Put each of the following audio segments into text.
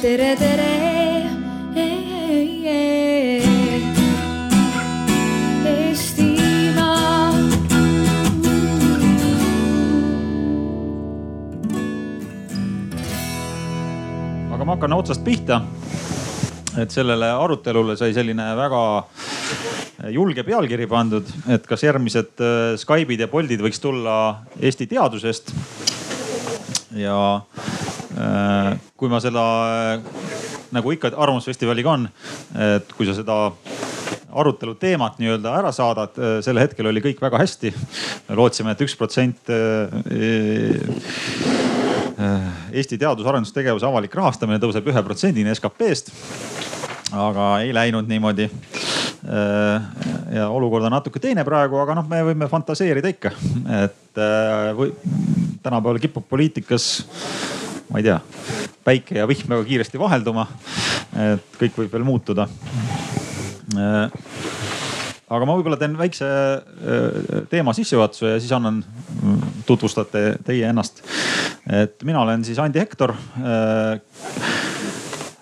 tere, tere. Aga ma hakkan otsast pihta. et sellele arutelule sai selline väga julge pealkiri pandud, et kas järgmised äh, Skype'id ja Boltid võiks tulla Eesti teadusest. ja kui ma seda äh, nagu ikka Arvamusfestivaliga on, et kui sa seda arutelu teemat nii-öelda ära saadad, sel hetkel oli kõik väga hästi. lootsime et, et üks protsent Eesti teadus-arendustegevuse avalik rahastamine tõuseb ühe protsendini SKP-st. aga ei läinud niimoodi. ja olukord on natuke teine praegu, aga noh, me võime fantaseerida ikka, et või tänapäeval kipub poliitikas, ma ei tea, päike ja vihm väga kiiresti vahelduma. et kõik võib veel muutuda aga ma võib-olla teen väikse teema sissejuhatuse ja siis annan, tutvustate teie ennast. et mina olen siis Andi Hektor.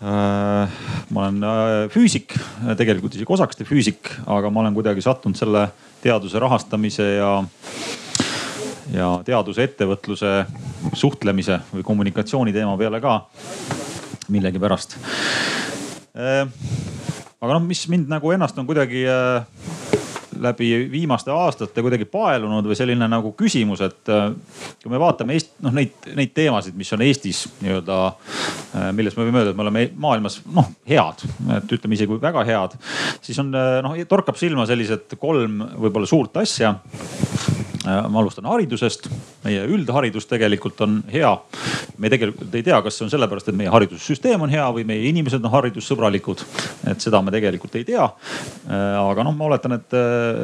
ma olen füüsik, tegelikult isegi osakeste füüsik, aga ma olen kuidagi sattunud selle teaduse rahastamise ja, ja teaduse ettevõtluse suhtlemise või kommunikatsiooni teema peale ka millegipärast. Aga noh, mis mind nagu ennast on kuidagi äh, läbi viimaste aastate kuidagi paelunud või selline nagu küsimus, et äh, kui me vaatame Eest-, noh neid, neid teemasid, mis on Eestis nii-öelda, äh, milles me võime öelda, et me oleme maailmas noh head, et ütleme isegi väga head, siis on noh torkab silma sellised kolm võib-olla suurt asja ma alustan haridusest. meie üldharidus tegelikult on hea. me tegelikult ei tea, kas see on sellepärast, et meie haridussüsteem on hea või meie inimesed on haridussõbralikud. et seda me tegelikult ei tea. aga noh, ma oletan, et,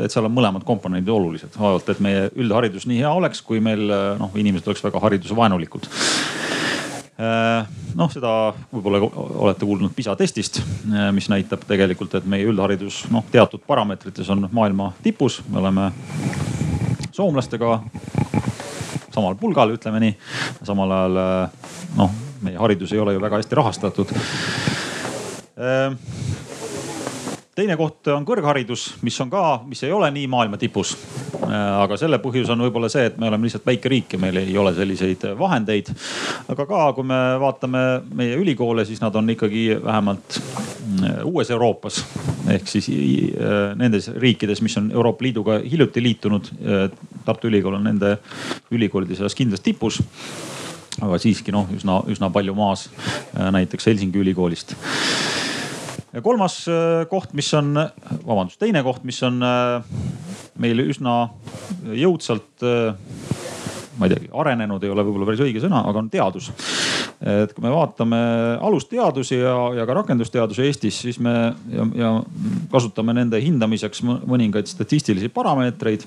et seal on mõlemad komponendid olulised. vaevalt, et meie üldharidus nii hea oleks, kui meil noh, inimesed oleks väga haridusvaenulikud noh, seda võib-olla olete kuulnud PISA testist, mis näitab tegelikult, et meie üldharidus noh, teatud parameetrites on maailma tipus. me oleme soomlastega samal pulgal, ütleme nii. samal ajal noh, meie haridus ei ole ju väga hästi rahastatud teine koht on kõrgharidus, mis on ka, mis ei ole nii maailma tipus. aga selle põhjus on võib-olla see, et me oleme lihtsalt väike riik ja meil ei ole selliseid vahendeid. aga ka, kui me vaatame meie ülikoole, siis nad on ikkagi vähemalt mm, uues Euroopas ehk siis äh, nendes riikides, mis on Euroopa Liiduga hiljuti liitunud. Äh, Tartu Ülikool on nende ülikoolide seas kindlasti tipus aga siiski noh, üsna, üsna palju maas äh, näiteks Helsingi ülikoolist ja kolmas äh, koht, mis on, vabandust, teine koht, mis on äh, meil üsna jõudsalt äh, ma ei teagi, arenenud ei ole võib-olla päris õige sõna, aga on teadus. et kui me vaatame alusteadusi ja, ja ka rakendusteadusi Eestis, siis me ja, ja kasutame nende hindamiseks mõningaid statistilisi parameetreid.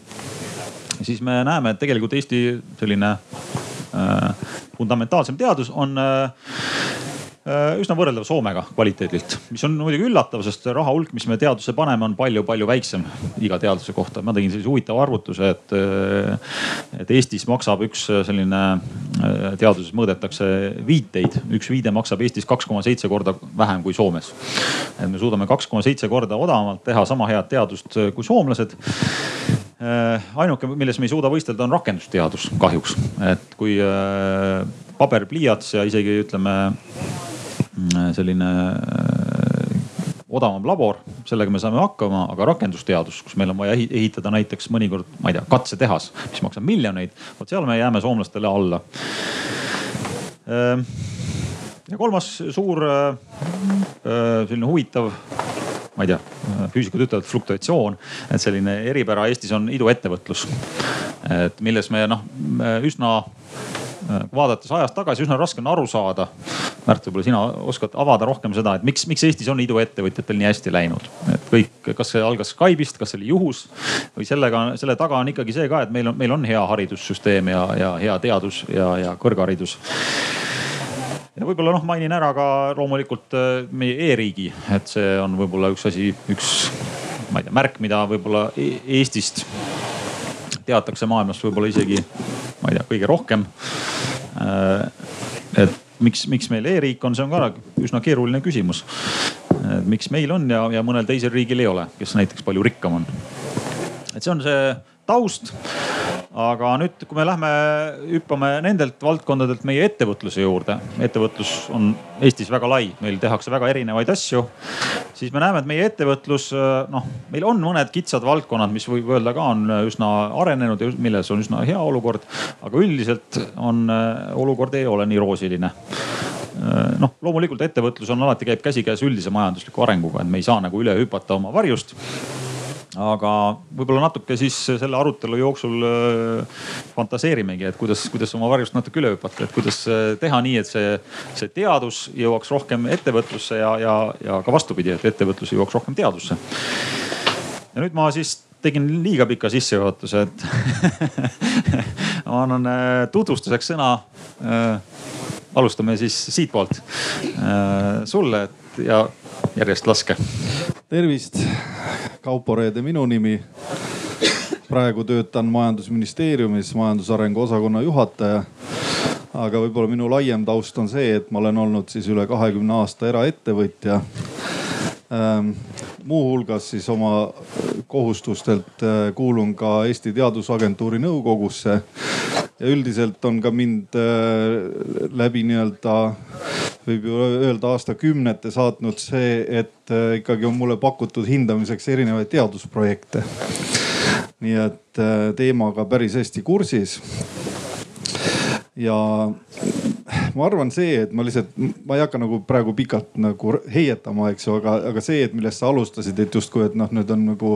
siis me näeme, et tegelikult Eesti selline äh, fundamentaalsem teadus on Äh, üsna võrreldav Soomega kvaliteedilt, mis on muidugi üllatav, sest raha hulk, mis me teadusesse paneme, on palju-palju väiksem iga teaduse kohta. ma tegin sellise huvitava arvutuse, et, äh, et Eestis maksab üks selline, äh, teaduses mõõdetakse viiteid, üks viide maksab Eestis kaks koma seitse korda vähem kui Soomes. et me suudame kaks koma seitse korda odavamalt teha sama head teadust kui soomlased ainuke, milles me ei suuda võistelda, on rakendusteadus kahjuks, et kui paber, pliiats ja isegi ütleme selline äh, odavam labor, sellega me saame hakkama, aga rakendusteadus, kus meil on vaja ehitada näiteks mõnikord, ma ei tea, katsetehas, mis maksab miljoneid, vot seal me jääme soomlastele alla. Ehm, ja kolmas suur äh, äh, selline huvitav ma ei tea, füüsikud ütlevad fluktuatsioon, et selline eripära Eestis on iduettevõtlus. et milles me noh üsna vaadates ajas tagasi, üsna raske on aru saada. Märt, võib-olla sina oskad avada rohkem seda, et miks, miks Eestis on iduettevõtjatel nii hästi läinud? et kõik, kas see algas Skype'ist, kas see oli juhus või sellega, selle taga on ikkagi see ka, et meil on, meil on hea haridussüsteem ja, ja hea teadus ja, ja kõrgharidus ja võib-olla noh, mainin ära ka loomulikult äh, meie e-riigi, et see on võib-olla üks asi, üks ma ei tea, märk, mida võib-olla e-, Eestist teatakse maailmas võib-olla isegi, ma ei tea, kõige rohkem. Äh, et miks, miks meil e-riik on, see on ka üsna keeruline küsimus. miks meil on ja, ja mõnel teisel riigil ei ole, kes näiteks palju rikkam on. et see on see taust aga nüüd, kui me lähme, hüppame nendelt valdkondadelt meie ettevõtluse juurde. ettevõtlus on Eestis väga lai, meil tehakse väga erinevaid asju. siis me näeme, et meie ettevõtlus, noh, meil on mõned kitsad valdkonnad, mis võib öelda ka on üsna arenenud ja milles on üsna hea olukord. aga üldiselt on olukord ei ole nii roosiline noh, loomulikult ettevõtlus on alati käib käsikäes üldise majandusliku arenguga, et me ei saa nagu üle hüpata oma varjust aga võib-olla natuke siis selle arutelu jooksul äh, fantaseerimegi, et kuidas, kuidas oma varjust natuke üle hüpata, et kuidas äh, teha nii, et see, see teadus jõuaks rohkem ettevõtlusse ja, ja, ja ka vastupidi, et ettevõtlus jõuaks rohkem teadusse. ja nüüd ma siis tegin liiga pika sissejuhatuse, et ma annan äh, tutvustuseks sõna alustame siis siitpoolt sulle ja järjest laske. tervist, Kaupo Reede minu nimi. praegu töötan majandusministeeriumis majandusarengu osakonna juhataja. aga võib-olla minu laiem taust on see, et ma olen olnud siis üle kahekümne aasta eraettevõtja ähm, muuhulgas siis oma kohustustelt äh, kuulun ka Eesti Teadusagentuuri nõukogusse. ja üldiselt on ka mind äh, läbi nii-öelda võib ju öelda aastakümnete saatnud see, et äh, ikkagi on mulle pakutud hindamiseks erinevaid teadusprojekte. nii et äh, teemaga päris hästi kursis. ja ma arvan, see, et ma lihtsalt, ma ei hakka nagu praegu pikalt nagu heietama, eks ju, aga, aga see, et millest sa alustasid, et justkui, et noh, nüüd on nagu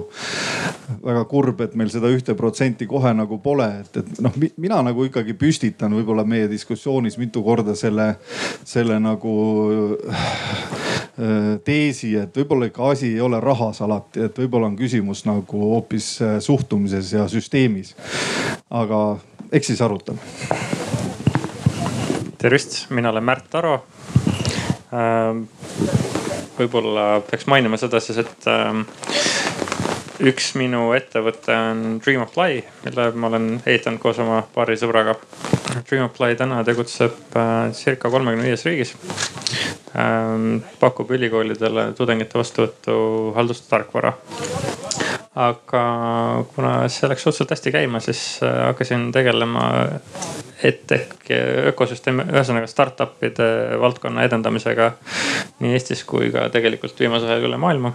väga kurb, et meil seda ühte protsenti kohe nagu pole, et, et noh, mina nagu ikkagi püstitan võib-olla meie diskussioonis mitu korda selle, selle nagu äh, teesi, et võib-olla ikka asi ei ole rahas alati, et võib-olla on küsimus nagu hoopis äh, suhtumises ja süsteemis. aga eks siis arutame tervist, mina olen Märt Aro. Ähm, võib-olla peaks mainima seda siis, et ähm, üks minu ettevõte on Dream Apply, mille ma olen ehitanud koos oma paari sõbraga. Dream Apply täna tegutseb äh, circa kolmekümne viies riigis. Ähm, pakub ülikoolidele tudengite vastuvõttu haldustarkvara aga kuna see läks suhteliselt hästi käima, siis äh, hakkasin tegelema EdTech ökosüsteemi, ühesõnaga startup'ide valdkonna edendamisega nii Eestis kui ka tegelikult viimasel ajal üle maailma.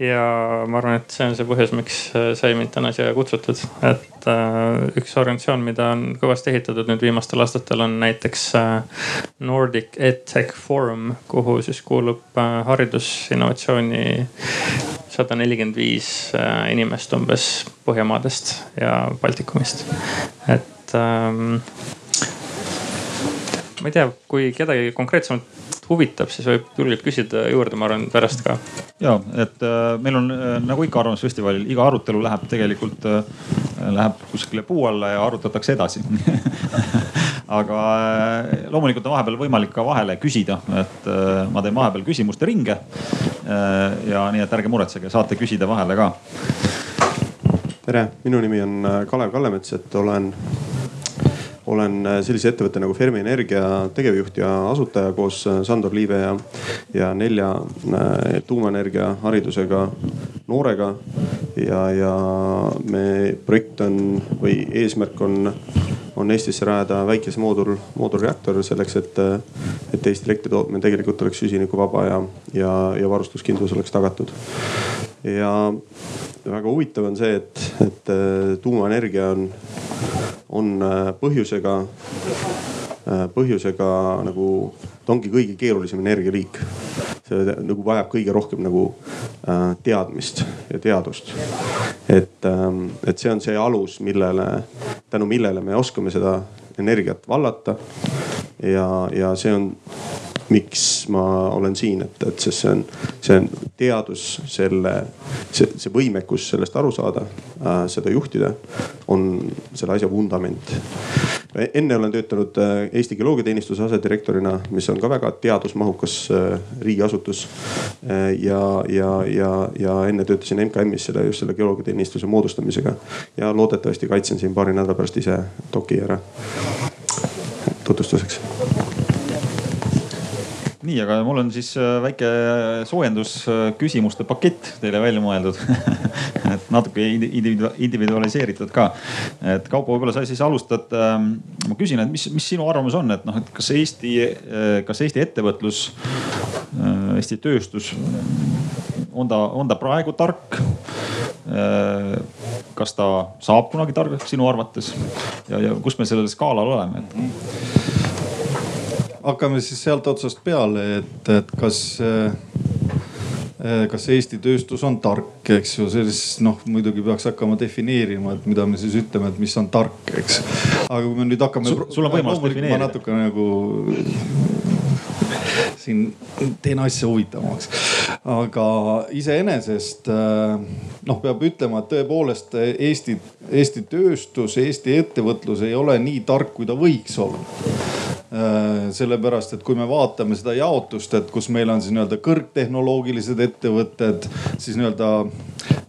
ja ma arvan, et see on see põhjus, miks sai mind täna siia kutsutud, et äh, üks organisatsioon, mida on kõvasti ehitatud nüüd viimastel aastatel, on näiteks äh, Nordic EdTech Forum, kuhu siis kuulub äh, haridusinnovatsiooni sada nelikümmend viis inimest umbes Põhjamaadest ja Baltikumist. et ähm, ma ei tea, kui kedagi konkreetsemalt huvitab, siis võib julgelt küsida juurde, ma arvan pärast ka. ja, et äh, meil on äh, nagu ikka Arvamusfestivalil, iga arutelu läheb tegelikult äh,, läheb kuskile puu alla ja arutatakse edasi aga äh, loomulikult on vahepeal võimalik ka vahele küsida, et äh, ma teen vahepeal küsimuste ringe. Äh, ja nii, et ärge muretsege, saate küsida vahele ka. tere, minu nimi on Kalev Kallemets, et olen olen äh, sellise ettevõtte nagu Fermi Energia tegevjuht ja asutaja koos äh, Sandor Liive ja, ja nelja äh, tuumaenergia haridusega noorega. ja, ja me projekt on või eesmärk on, on Eestisse rajada väikese moodul, moodulreaktor selleks, et, et Eesti elektri tootmine tegelikult oleks süsinikuvaba ja, ja, ja varustuskindlus oleks tagatud. ja väga huvitav on see, et, et tuumaenergia on on äh, põhjusega, äh, põhjusega nagu, ta ongi kõige keerulisem energialiik. see nagu vajab kõige rohkem nagu äh, teadmist ja teadust. et, ähm, et see on see alus, millele, tänu millele me oskame seda energiat vallata. ja, ja see on miks ma olen siin, et, et sest see on, see on teadus, selle, see, see võimekus sellest aru saada äh,, seda juhtida, on selle asja vundament. enne olen töötanud äh, Eesti Geoloogiateenistuse asedirektorina, mis on ka väga teadusmahukas äh, riigiasutus äh,. ja, ja, ja, ja enne töötasin MKM-is selle just selle geoloogiateenistuse moodustamisega ja loodetavasti kaitsen siin paari nädala pärast ise doki ära tutvustuseks nii, aga mul on siis äh, väike soojendusküsimuste pakett teile välja mõeldud et natuke individualiseeritud ka. et Kaupo, võib-olla sa siis alustad. Ähm, ma küsin, et mis, mis sinu arvamus on, et noh, et kas Eesti, äh, kas Eesti ettevõtlus, äh, Eesti tööstus on ta, on ta praegu tark? kas ta saab kunagi targaks sinu arvates ja, ja kus me sellel skaalal oleme? Hakkame siis sealt otsast peale, et, et kas äh, kas Eesti tööstus on tark, eks ju, selles noh, muidugi peaks hakkama defineerima, et mida me siis ütleme, et mis on tark, eks. aga kui me nüüd hakkame. sul on võimalus defineerida. ma natuke nagu siin teen asja huvitavamaks. aga iseenesest äh, noh, peab ütlema, et tõepoolest Eesti, Eesti tööstus, Eesti ettevõtlus ei ole nii tark, kui ta võiks olla Äh, sellepärast, et kui me vaatame seda jaotust, et kus meil on siis nii-öelda kõrgtehnoloogilised ettevõtted, siis nii-öelda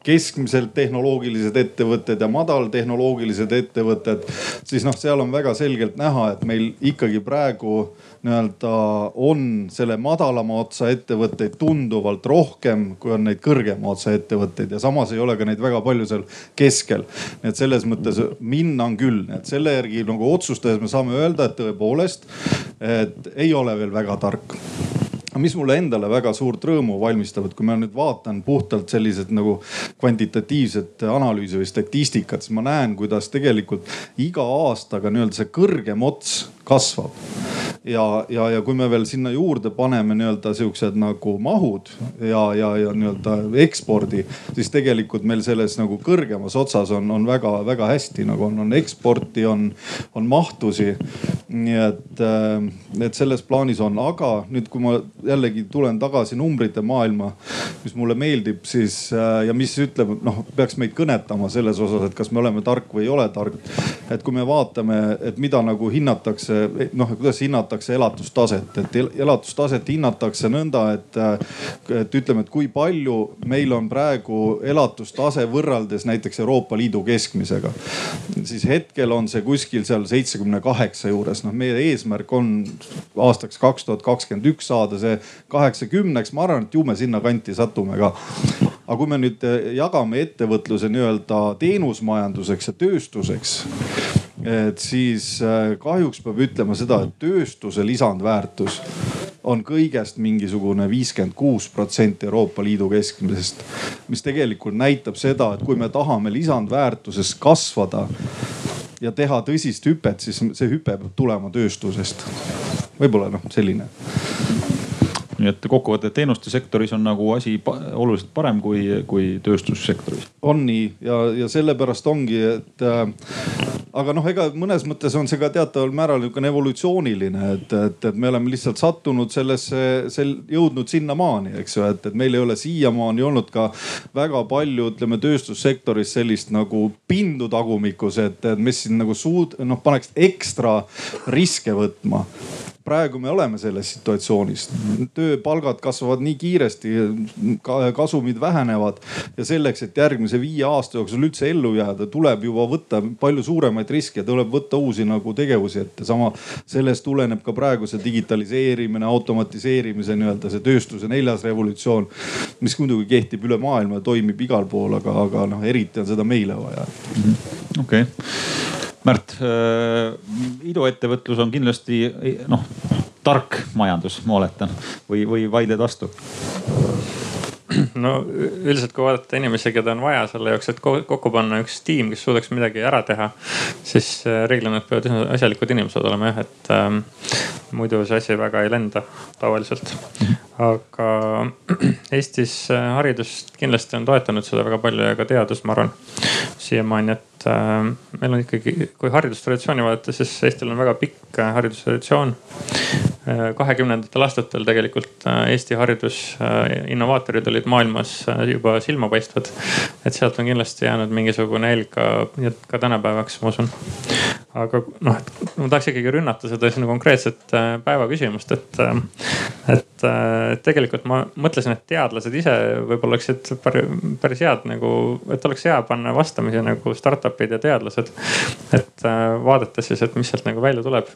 keskmiselt tehnoloogilised ettevõtted ja madaltehnoloogilised ettevõtted, siis noh, seal on väga selgelt näha, et meil ikkagi praegu nii-öelda on selle madalama otsa ettevõtteid tunduvalt rohkem, kui on neid kõrgema otsa ettevõtteid. Ja samas ei ole ka neid väga palju seal keskel. nii et selles mõttes minna on küll, et selle järgi nagu otsustades me saame öelda, et tõepoolest, et ei ole veel väga tark. Mis mulle endale väga suurt rõõmu valmistab, et kui ma nüüd vaatan puhtalt sellised nagu kvantitatiivset analüüsi või statistikat, siis ma näen, kuidas tegelikult iga aastaga nii-öelda see kõrgem ots kasvab. ja, ja, ja kui me veel sinna juurde paneme nii-öelda siuksed nagu mahud ja, ja, ja nii-öelda ekspordi, siis tegelikult meil selles nagu kõrgemas otsas on, on väga-väga hästi nagu on, on eksporti, on, on mahtusi. nii et, äh, et selles plaanis on, aga nüüd, kui ma jällegi tulen tagasi numbrite maailma, mis mulle meeldib, siis äh, ja mis ütleb, noh, peaks meid kõnetama selles osas, et kas me oleme tark või ei ole tark. et kui me vaatame, et mida nagu hinnatakse, noh, kuidas hinnatakse elatustaset, et elatustaset hinnatakse nõnda, et, et ütleme, et kui palju meil on praegu elatustase võrreldes näiteks Euroopa Liidu keskmisega. siis hetkel on see kuskil seal seitsmekümne kaheksa juures, noh meie eesmärk on aastaks kaks tuhat kakskümmend üks saada see kaheksakümneks, ma arvan, et ju me sinnakanti satume ka. Aga kui me nüüd jagame ettevõtluse nii-öelda teenusmajanduseks ja tööstuseks, et siis eh, kahjuks peab ütlema seda, et tööstuse lisandväärtus on kõigest mingisugune viiskümmend kuus protsenti Euroopa Liidu keskmisest. mis tegelikult näitab seda, et kui me tahame lisandväärtuses kasvada ja teha tõsist hüpet, siis see hüpe peab tulema tööstusest. võib-olla noh, selline nii et kokkuvõttes teenuste sektoris on nagu asi oluliselt parem kui, kui tööstussektoris. on nii ja, ja sellepärast ongi, et äh, aga noh, ega mõnes mõttes on see ka teataval määral niisugune evolutsiooniline, et, et, et me oleme lihtsalt sattunud sellesse, sel-, jõudnud sinnamaani, eks ju, et, et meil ei ole siiamaani olnud ka väga palju, ütleme tööstussektoris sellist nagu pindu tagumikus, et, et mis siin nagu suud-, noh paneks ekstra riske võtma praegu me oleme selles situatsioonis. tööpalgad kasvavad nii kiiresti, kasumid vähenevad ja selleks, et järgmise viie aasta jooksul üldse ellu jääda, tuleb juba võtta palju suuremaid riske, tuleb võtta uusi nagu tegevusi ette. sama sellest tuleneb ka praegu see digitaliseerimine, automatiseerimise nii-öelda see tööstuse neljas revolutsioon, mis muidugi kehtib üle maailma ja toimib igal pool, aga, aga noh, eriti on seda meile vaja. okei okay Märt äh,, iduettevõtlus on kindlasti noh, tark majandus, ma oletan või, või vaidled vastu? no üldiselt, kui vaadata inimesi, keda on vaja selle jaoks, et kokku panna üks tiim, kes suudaks midagi ära teha, siis äh, reeglina nad peavad üsna asjalikud inimesed olema jah, et ähm, muidu see asi väga ei lenda tavaliselt. aga Eestis äh, haridust kindlasti on toetanud seda väga palju ja ka teadus, ma arvan siiamaani, et äh, meil on ikkagi, kui haridustraditsiooni vaadata, siis Eestil on väga pikk äh, haridustraditsioon äh,. kahekümnendatel aastatel tegelikult Eesti haridusinnovaatorid olid maailmas juba silmapaistvad. et sealt on kindlasti jäänud mingisugune helg ka, ka tänapäevaks, ma usun aga noh, et ma tahaks ikkagi rünnata seda sinu konkreetset äh, päeva küsimust, et, äh, et äh, tegelikult ma mõtlesin, et teadlased ise võib-olla oleksid päris head nagu, et oleks hea panna vastamisi nagu startup'id ja teadlased. et vaadata siis, et mis sealt nagu välja tuleb.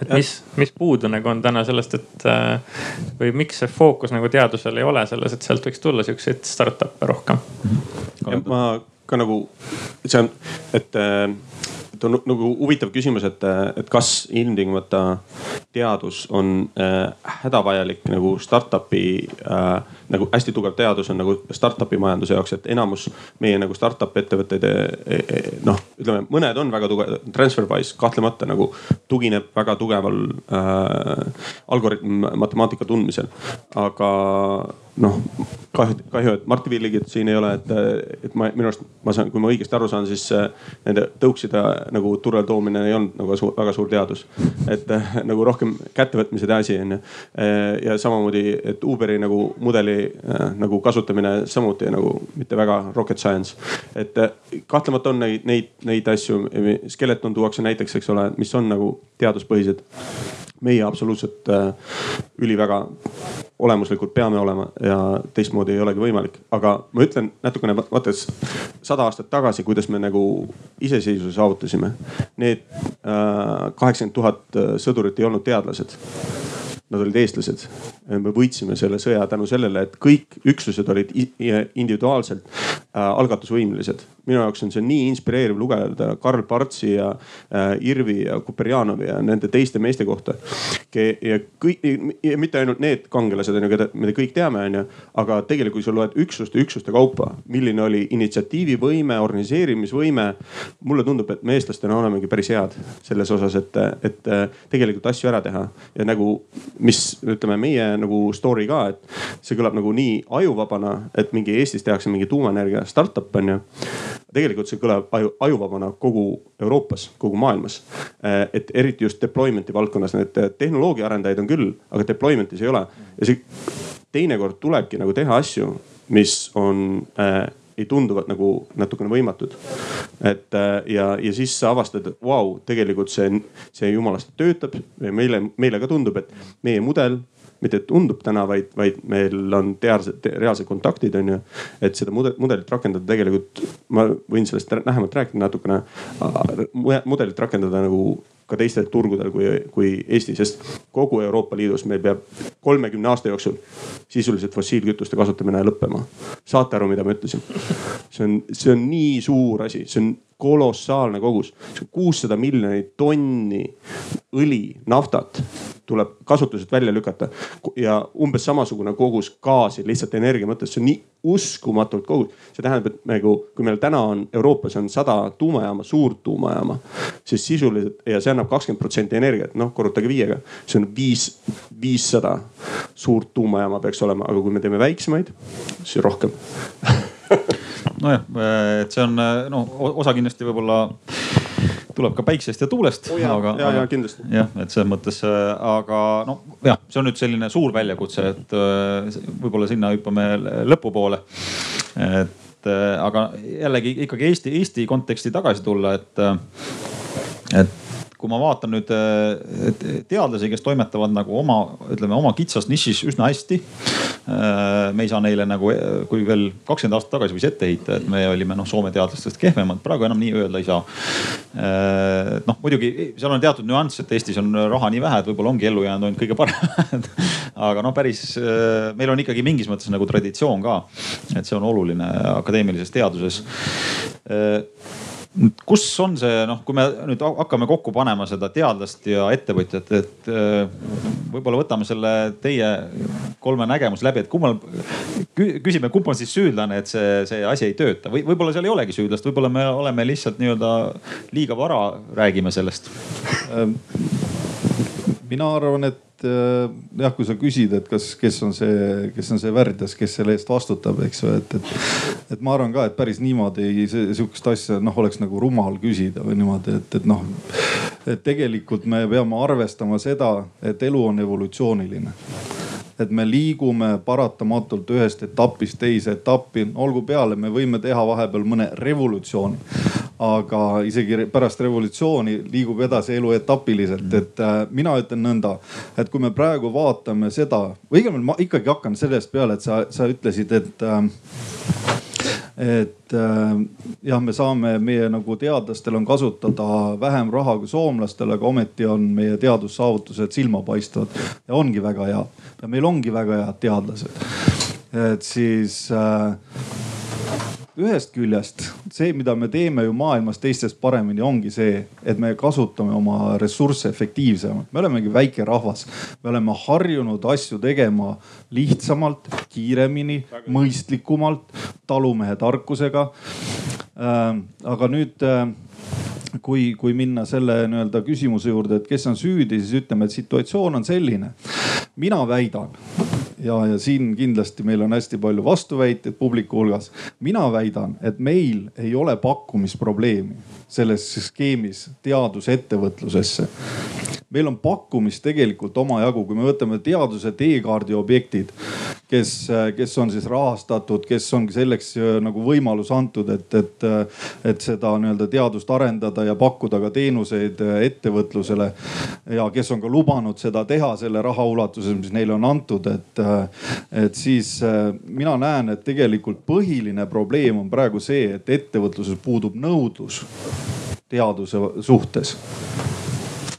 et mis, mis puudu nagu on täna sellest, et äh, või miks see fookus nagu teadusel ei ole selles, et sealt võiks tulla siukseid startup'e rohkem? ma ka nagu, see on, et et on nagu huvitav küsimus, et, et kas ilmtingimata teadus on äh, hädavajalik nagu startup'i äh, nagu hästi tugev teadus on nagu startup'i majanduse jaoks, et enamus meie nagu startup ettevõtteid e, e, e, noh, ütleme mõned on väga tugev, Transferwise kahtlemata nagu tugineb väga tugeval äh, algoritm matemaatika tundmisel. aga noh, kahju, kahju, et Martti Villigit siin ei ole, et, et ma minu arust ma saan, kui ma õigesti aru saan, siis äh, nende tõukside nagu turule toomine ei olnud nagu suur, väga suur teadus. et äh, nagu rohkem kättevõtmise asi on ju. Äh, ja samamoodi, et Uberi nagu mudeli nagu kasutamine samuti nagu mitte väga rocket science. et kahtlemata on neid, neid, neid asju, Skeleton tuuakse näiteks, eks ole, mis on nagu teaduspõhised meie absoluutselt äh, üliväga olemuslikult peame olema ja teistmoodi ei olegi võimalik. aga ma ütlen natukene vaadates sada aastat tagasi, kuidas me nagu iseseisvuse saavutasime. Need äh, kaheksakümmend tuhat äh, sõdurit ei olnud teadlased nad olid eestlased. me võitsime selle sõja tänu sellele, et kõik üksused olid individuaalselt äh, algatusvõimelised. Minu jaoks on see nii inspireeriv lugeda Karl Partsi ja äh, Irvi ja Kuperjanovi ja nende teiste meeste kohta. ja kõik, ja mitte ainult need kangelased on ju, keda me kõik teame, on ju, aga tegelikult, kui sa loed üksuste, üksuste kaupa, milline oli initsiatiivivõime, organiseerimisvõime. mulle tundub, et me eestlastena olemegi päris head selles osas, et, et tegelikult asju ära teha ja nagu mis ütleme meie nagu story ka, et see kõlab nagu nii ajuvabana, et mingi Eestis tehakse mingi tuumaenergia startup on ju. Tegelikult see kõlab aju, ajuvabana kogu Euroopas, kogu maailmas. et eriti just deployment'i valdkonnas, need tehnoloogia arendajaid on küll, aga deployment'is ei ole. ja see teinekord tulebki nagu teha asju, mis on äh, ei tunduvad nagu natukene võimatud. et äh, ja, ja siis sa avastad, et vau wow,, tegelikult see, see jumalast töötab meile, meile ka tundub, et meie mudel mitte tundub täna, vaid, vaid meil on reaalsed, reaalsed kontaktid on ju. et seda mudelit rakendada tegelikult, ma võin sellest lähemalt rääkida natukene. mudelit rakendada nagu ka teistel turgudel kui, kui Eesti, sest kogu Euroopa Liidus meil peab kolmekümne aasta jooksul sisuliselt fossiilkütuste kasutamine lõppema. saate aru, mida ma ütlesin? see on, see on nii suur asi, see on kolossaalne kogus, kuussada miljonit tonni õli, naftat tuleb kasutuselt välja lükata. ja umbes samasugune kogus gaasi lihtsalt energia mõttes, see on nii uskumatult kogus. see tähendab, et nagu kui meil täna on Euroopas on sada tuumajaama, suurt tuumajaama, siis sisuliselt ja see annab kakskümmend protsenti energiat, noh korrutage viiega, see on viis, viissada suurt tuumajaama peaks olema, aga kui me teeme väiksemaid, siis rohkem nojah, et see on noh, osa kindlasti võib-olla tuleb ka päiksest ja tuulest oh. aga, ja, ja kindlasti. jah, et selles mõttes, aga noh, jah, see on nüüd selline suur väljakutse, et võib-olla sinna hüppame lõpupoole. et aga jällegi ikkagi Eesti, Eesti konteksti tagasi tulla, et, et kui ma vaatan nüüd teadlasi, kes toimetavad nagu oma, ütleme oma kitsas nišis üsna hästi. me ei saa neile nagu, kui veel kakskümmend aastat tagasi võis ette heita, et me olime noh Soome teadlastest kehvemad, praegu enam nii öelda ei saa. noh, muidugi seal on teatud nüanss, et Eestis on raha nii vähe, et võib-olla ongi ellu jäänud ainult kõige paremad aga noh, päris meil on ikkagi mingis mõttes nagu traditsioon ka, et see on oluline akadeemilises teaduses kus on see noh, kui me nüüd hakkame kokku panema seda teadlast ja ettevõtjat, et äh, võib-olla võtame selle teie kolme nägemuse läbi, et kummal, küsime, kumb on siis süüdlane, et see, see asi ei tööta. Või võib-olla seal ei olegi süüdlast, võib-olla me oleme lihtsalt nii-öelda liiga vara räägime sellest. Mina arvan, et Äh, jah, kui sa küsid, et kas, kes on see, kes on see värdjas, kes selle eest vastutab, eks ju, et, et. et ma arvan ka, et päris niimoodi sihukest asja noh, oleks nagu rumal küsida või niimoodi, et, et noh. et tegelikult me peame arvestama seda, et elu on evolutsiooniline et me liigume paratamatult ühest etapist teise etappi, olgu peale, me võime teha vahepeal mõne revolutsiooni. aga isegi pärast revolutsiooni liigub edasi elu etapiliselt, et äh, mina ütlen nõnda, et kui me praegu vaatame seda, õigemini ma ikkagi hakkan sellest peale, et sa, sa ütlesid, et äh, et äh, jah, me saame, meie nagu teadlastel on kasutada vähem raha kui soomlastel, aga ometi on meie teadussaavutused silmapaistvad ja ongi väga head. ja meil ongi väga head teadlased. et siis äh, ühest küljest see, mida me teeme ju maailmas teistest paremini, ongi see, et me kasutame oma ressursse efektiivsemalt. me olemegi väike rahvas, me oleme harjunud asju tegema lihtsamalt, kiiremini, mõistlikumalt, talumehe tarkusega. Äh, aga nüüd äh, kui, kui minna selle nii-öelda küsimuse juurde, et kes on süüdi, siis ütleme, et situatsioon on selline. mina väidan ja, ja siin kindlasti meil on hästi palju vastuväiteid publiku hulgas. mina väidan, et meil ei ole pakkumisprobleemi selles skeemis teadusettevõtlusesse meil on pakkumist tegelikult omajagu, kui me võtame teaduse teekaardi objektid, kes, kes on siis rahastatud, kes ongi selleks äh, nagu võimalus antud, et, et, äh, et seda nii-öelda teadust arendada ja pakkuda ka teenuseid äh, ettevõtlusele. ja kes on ka lubanud seda teha selle raha ulatuses, mis neile on antud, et, et siis mina näen, et tegelikult põhiline probleem on praegu see, et ettevõtluses puudub nõudlus teaduse suhtes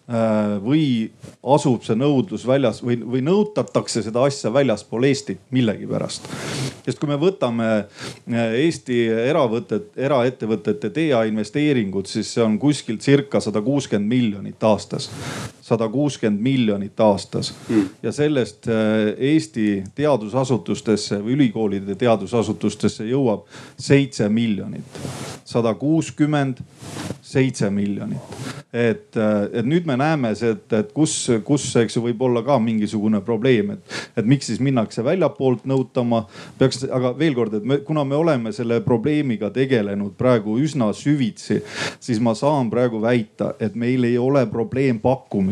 Äh, või asub see nõudlus väljas või, või nõutatakse seda asja väljaspool Eestit millegipärast. sest kui me võtame äh, Eesti eravõtet, eraettevõtete TA investeeringud, siis see on kuskil circa sada kuuskümmend miljonit aastas. Sada kuuskümmend miljonit aastas hmm. ja sellest äh, Eesti teadusasutustesse või ülikoolide teadusasutustesse jõuab seitse miljonit. sada kuuskümmend, seitse miljonit. et, et nüüd me näeme see, et, et kus kus, eks ju, võib olla ka mingisugune probleem, et, et miks siis minnakse väljapoolt nõutama. peaks, aga veel kord, et me, kuna me oleme selle probleemiga tegelenud praegu üsna süvitsi, siis ma saan praegu väita, et meil ei ole probleem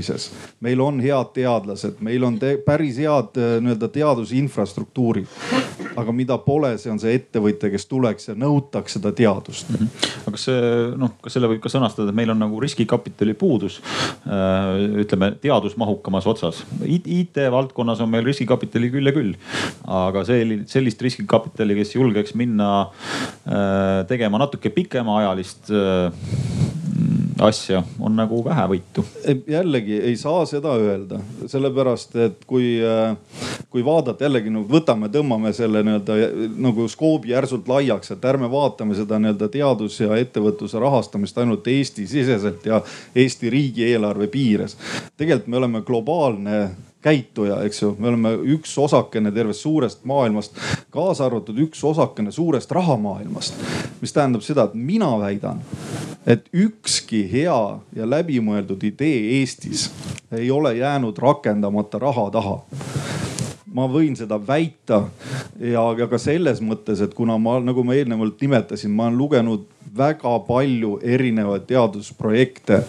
pakkumises. meil on head teadlased, meil on te, päris head äh, nii-öelda teadusinfrastruktuurid. aga mida pole, see on see ettevõtja, kes tuleks ja nõutaks seda teadust mm. -hmm. aga kas see noh, kas selle võib ka sõnastada, et meil on nagu riskikapitali puudus äh,? ütleme teadus teadusmahukamas otsas. IT valdkonnas on meil riskikapitali küll ja küll, aga sellist riskikapitali, kes julgeks minna äh, tegema natuke pikemaajalist asja, on nagu vähevõitu. jällegi ei saa seda öelda, sellepärast et kui, äh, kui vaadata jällegi no võtame, tõmbame selle nii-öelda nagu skoobi järsult laiaks, et ärme vaatame seda nii-öelda teadus- ja ettevõtluse rahastamist ainult Eesti-siseselt ja Eesti riigieelarve piires. tegelikult me oleme globaalne käituja, eks ju, me oleme üks osakene tervest suurest maailmast, kaasa arvatud üks osakene suurest rahamaailmast. mis tähendab seda, et mina väidan, et ükski hea ja läbimõeldud idee Eestis ei ole jäänud rakendamata raha taha. Ma võin seda väita ja, ja ka selles mõttes, et kuna ma, nagu ma eelnevalt nimetasin, ma olen lugenud väga palju erinevaid teadusprojekte,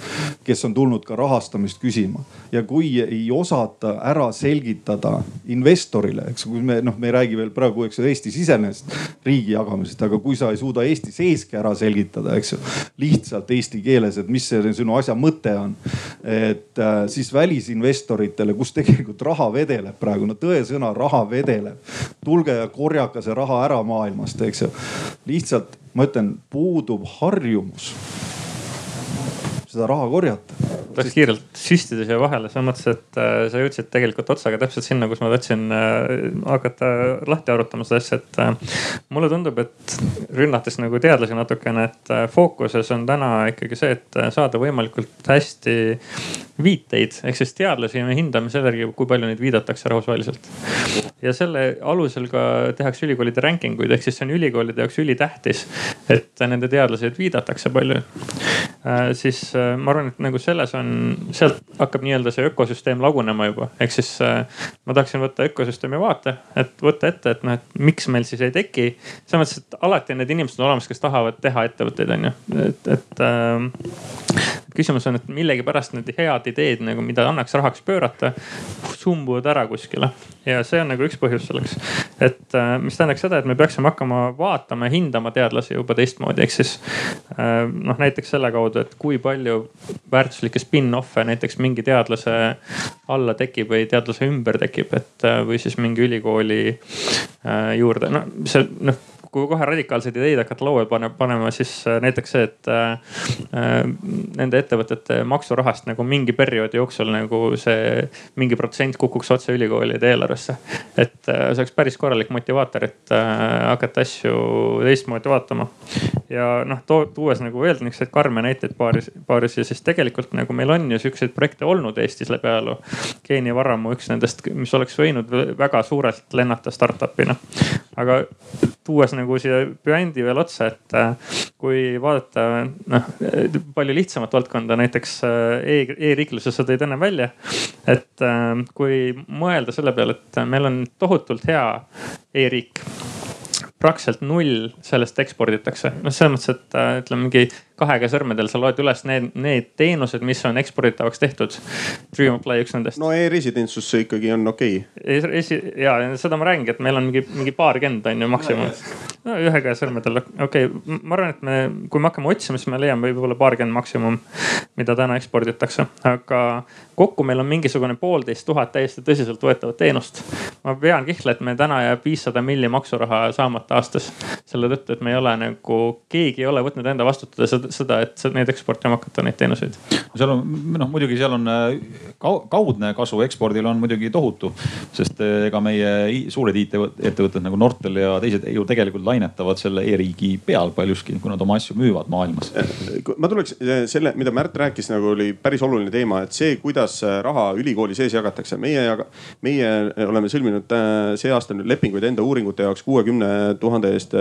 kes on tulnud ka rahastamist küsima. ja kui ei osata ära selgitada investorile, eks kui me noh, me ei räägi veel praegu, eks ju Eesti-sisesest riigi jagamisest, aga kui sa ei suuda Eesti seeski ära selgitada, eks ju. lihtsalt eesti keeles, et mis see sinu asja mõte on. et äh, siis välisinvestoritele, kus tegelikult raha vedeleb praegu, no tõesõna raha vedeleb. tulge ja korjake see raha ära maailmast, eks ju. lihtsalt ma ütlen, puudub harjumus seda raha korjata. tahaks Sest... kiirelt süstida siia vahele selles mõttes, et äh, sa jõudsid tegelikult otsaga täpselt sinna, kus ma tahtsin äh, hakata lahti arutama seda asja, et äh, mulle tundub, et rünnates nagu teadlasi natukene, et fookuses on täna ikkagi see, et saada võimalikult hästi viiteid, ehk siis teadlasi me hindame selle järgi, kui palju neid viidatakse rahvusvaheliselt. ja selle alusel ka tehakse ülikoolide ranking uid, ehk siis see on ülikoolide jaoks ülitähtis, et nende teadlasi viidatakse palju siis ma arvan, et nagu selles on, sealt hakkab nii-öelda see ökosüsteem lagunema juba, ehk siis äh, ma tahaksin võtta ökosüsteemi vaate, et võtta ette, et noh, et miks meil siis ei teki. selles mõttes, et alati on need inimesed on olemas, kes tahavad teha ettevõtteid, on ju, et, et äh, küsimus on, et millegipärast need head ideed nagu, mida annaks rahaks pöörata, sumbuvad ära kuskile. ja see on nagu üks põhjus selleks. et äh, mis tähendaks seda, et me peaksime hakkama vaatama ja hindama teadlasi juba teistmoodi, ehk siis äh, noh, näiteks selle kaudu, et kui palju väärtuslikke spin-off'e näiteks mingi teadlase alla tekib või teadlase ümber tekib, et äh, või siis mingi ülikooli juurde, no see noh kui kohe radikaalseid ideid hakata lauale panema, siis näiteks see, et nende ettevõtete maksurahast nagu mingi perioodi jooksul nagu see mingi protsent kukuks otse ülikoolide eelarvesse. et see oleks päris korralik motivaator, et hakata asju teistmoodi vaatama. ja noh, tuues nagu veel niisuguseid karme näiteid paaris, paaris ja siis tegelikult nagu meil on ju siukseid projekte olnud Eestis läbi ajaloo. Geeni Varamu üks nendest, mis oleks võinud väga suurelt lennata startup'ina. aga tuues nagu siia brändi veel otsa, et äh, kui vaadata noh palju lihtsamat valdkonda, näiteks äh, e, e-riikluse sa tõid enne välja. et äh, kui mõelda selle peale, et meil on tohutult hea e-riik praktiliselt null sellest eksporditakse. noh, selles mõttes, et ütleme mingi kahega sõrmedel sa loed üles need, need teenused, mis on eksporditavaks tehtud. Dreamaply üks nendest. no e-residentsus ikkagi on okei okay. e. ja seda ma räägingi, et meil on mingi, mingi paarkümmend on ju maksimum. No ühe käe sõrmedel, okei okay., ma arvan, et me, kui me hakkame otsima, siis me leiame võib-olla paarkümmend maksimum, mida täna eksporditakse, aga kokku meil on mingisugune poolteist tuhat täiesti tõsiseltvõetavat teenust. ma pean kihla, et meil täna jääb viissada milli maksuraha saamata aastas. selle tõttu, et me ei ole nagu, keegi ei ole võtnud enda vastutada seda et neid eksportima hakata, neid teenuseid. seal on noh, muidugi seal on äh, kaudne kasu ekspordil on muidugi tohutu, sest äh, ega meie suured IT-ettevõtted nagu Nortal ja teised ju tegelikult lainetavad selle e-riigi peal paljuski, kui nad oma asju müüvad maailmas. ma tuleks äh, selle, mida Märt rääkis, nagu oli päris oluline teema, et see, kuidas raha ülikooli sees jagatakse. meie, meie oleme sõlminud see aasta nüüd lepinguid enda uuringute jaoks kuuekümne tuhande eest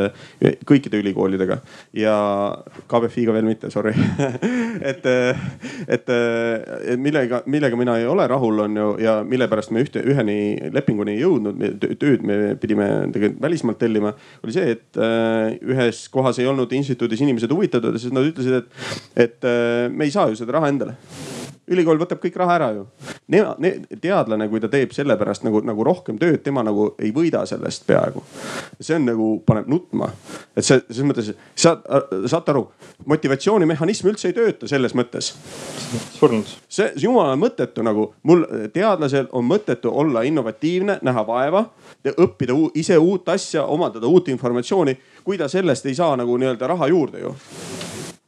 kõikide ülikoolidega ja KBFi-ga veel mitte, sorry et, et millega, millega mina ei ole rahul, on ju ja mille pärast me ühte, üheni lepinguni ei jõudnud, tööd me pidime tegelikult välismaalt tellima, oli see, et äh, ühes kohas ei olnud instituudis inimesed huvitatud, sest nad ütlesid, et, et äh, me ei saa ju seda raha endale ülikool võtab kõik raha ära ju. teadlane, kui ta teeb sellepärast nagu, nagu rohkem tööd, tema nagu ei võida sellest peaaegu. see on nagu, paneb nutma. et see, selles mõttes, saad, saate aru, motivatsioonimehhanism üldse ei tööta selles mõttes. surnud. see, see jumala mõttetu nagu, mul teadlasel on mõttetu olla innovatiivne, näha vaeva, õppida ise uut asja, omandada uut informatsiooni, kui ta sellest ei saa nagu nii-öelda raha juurde ju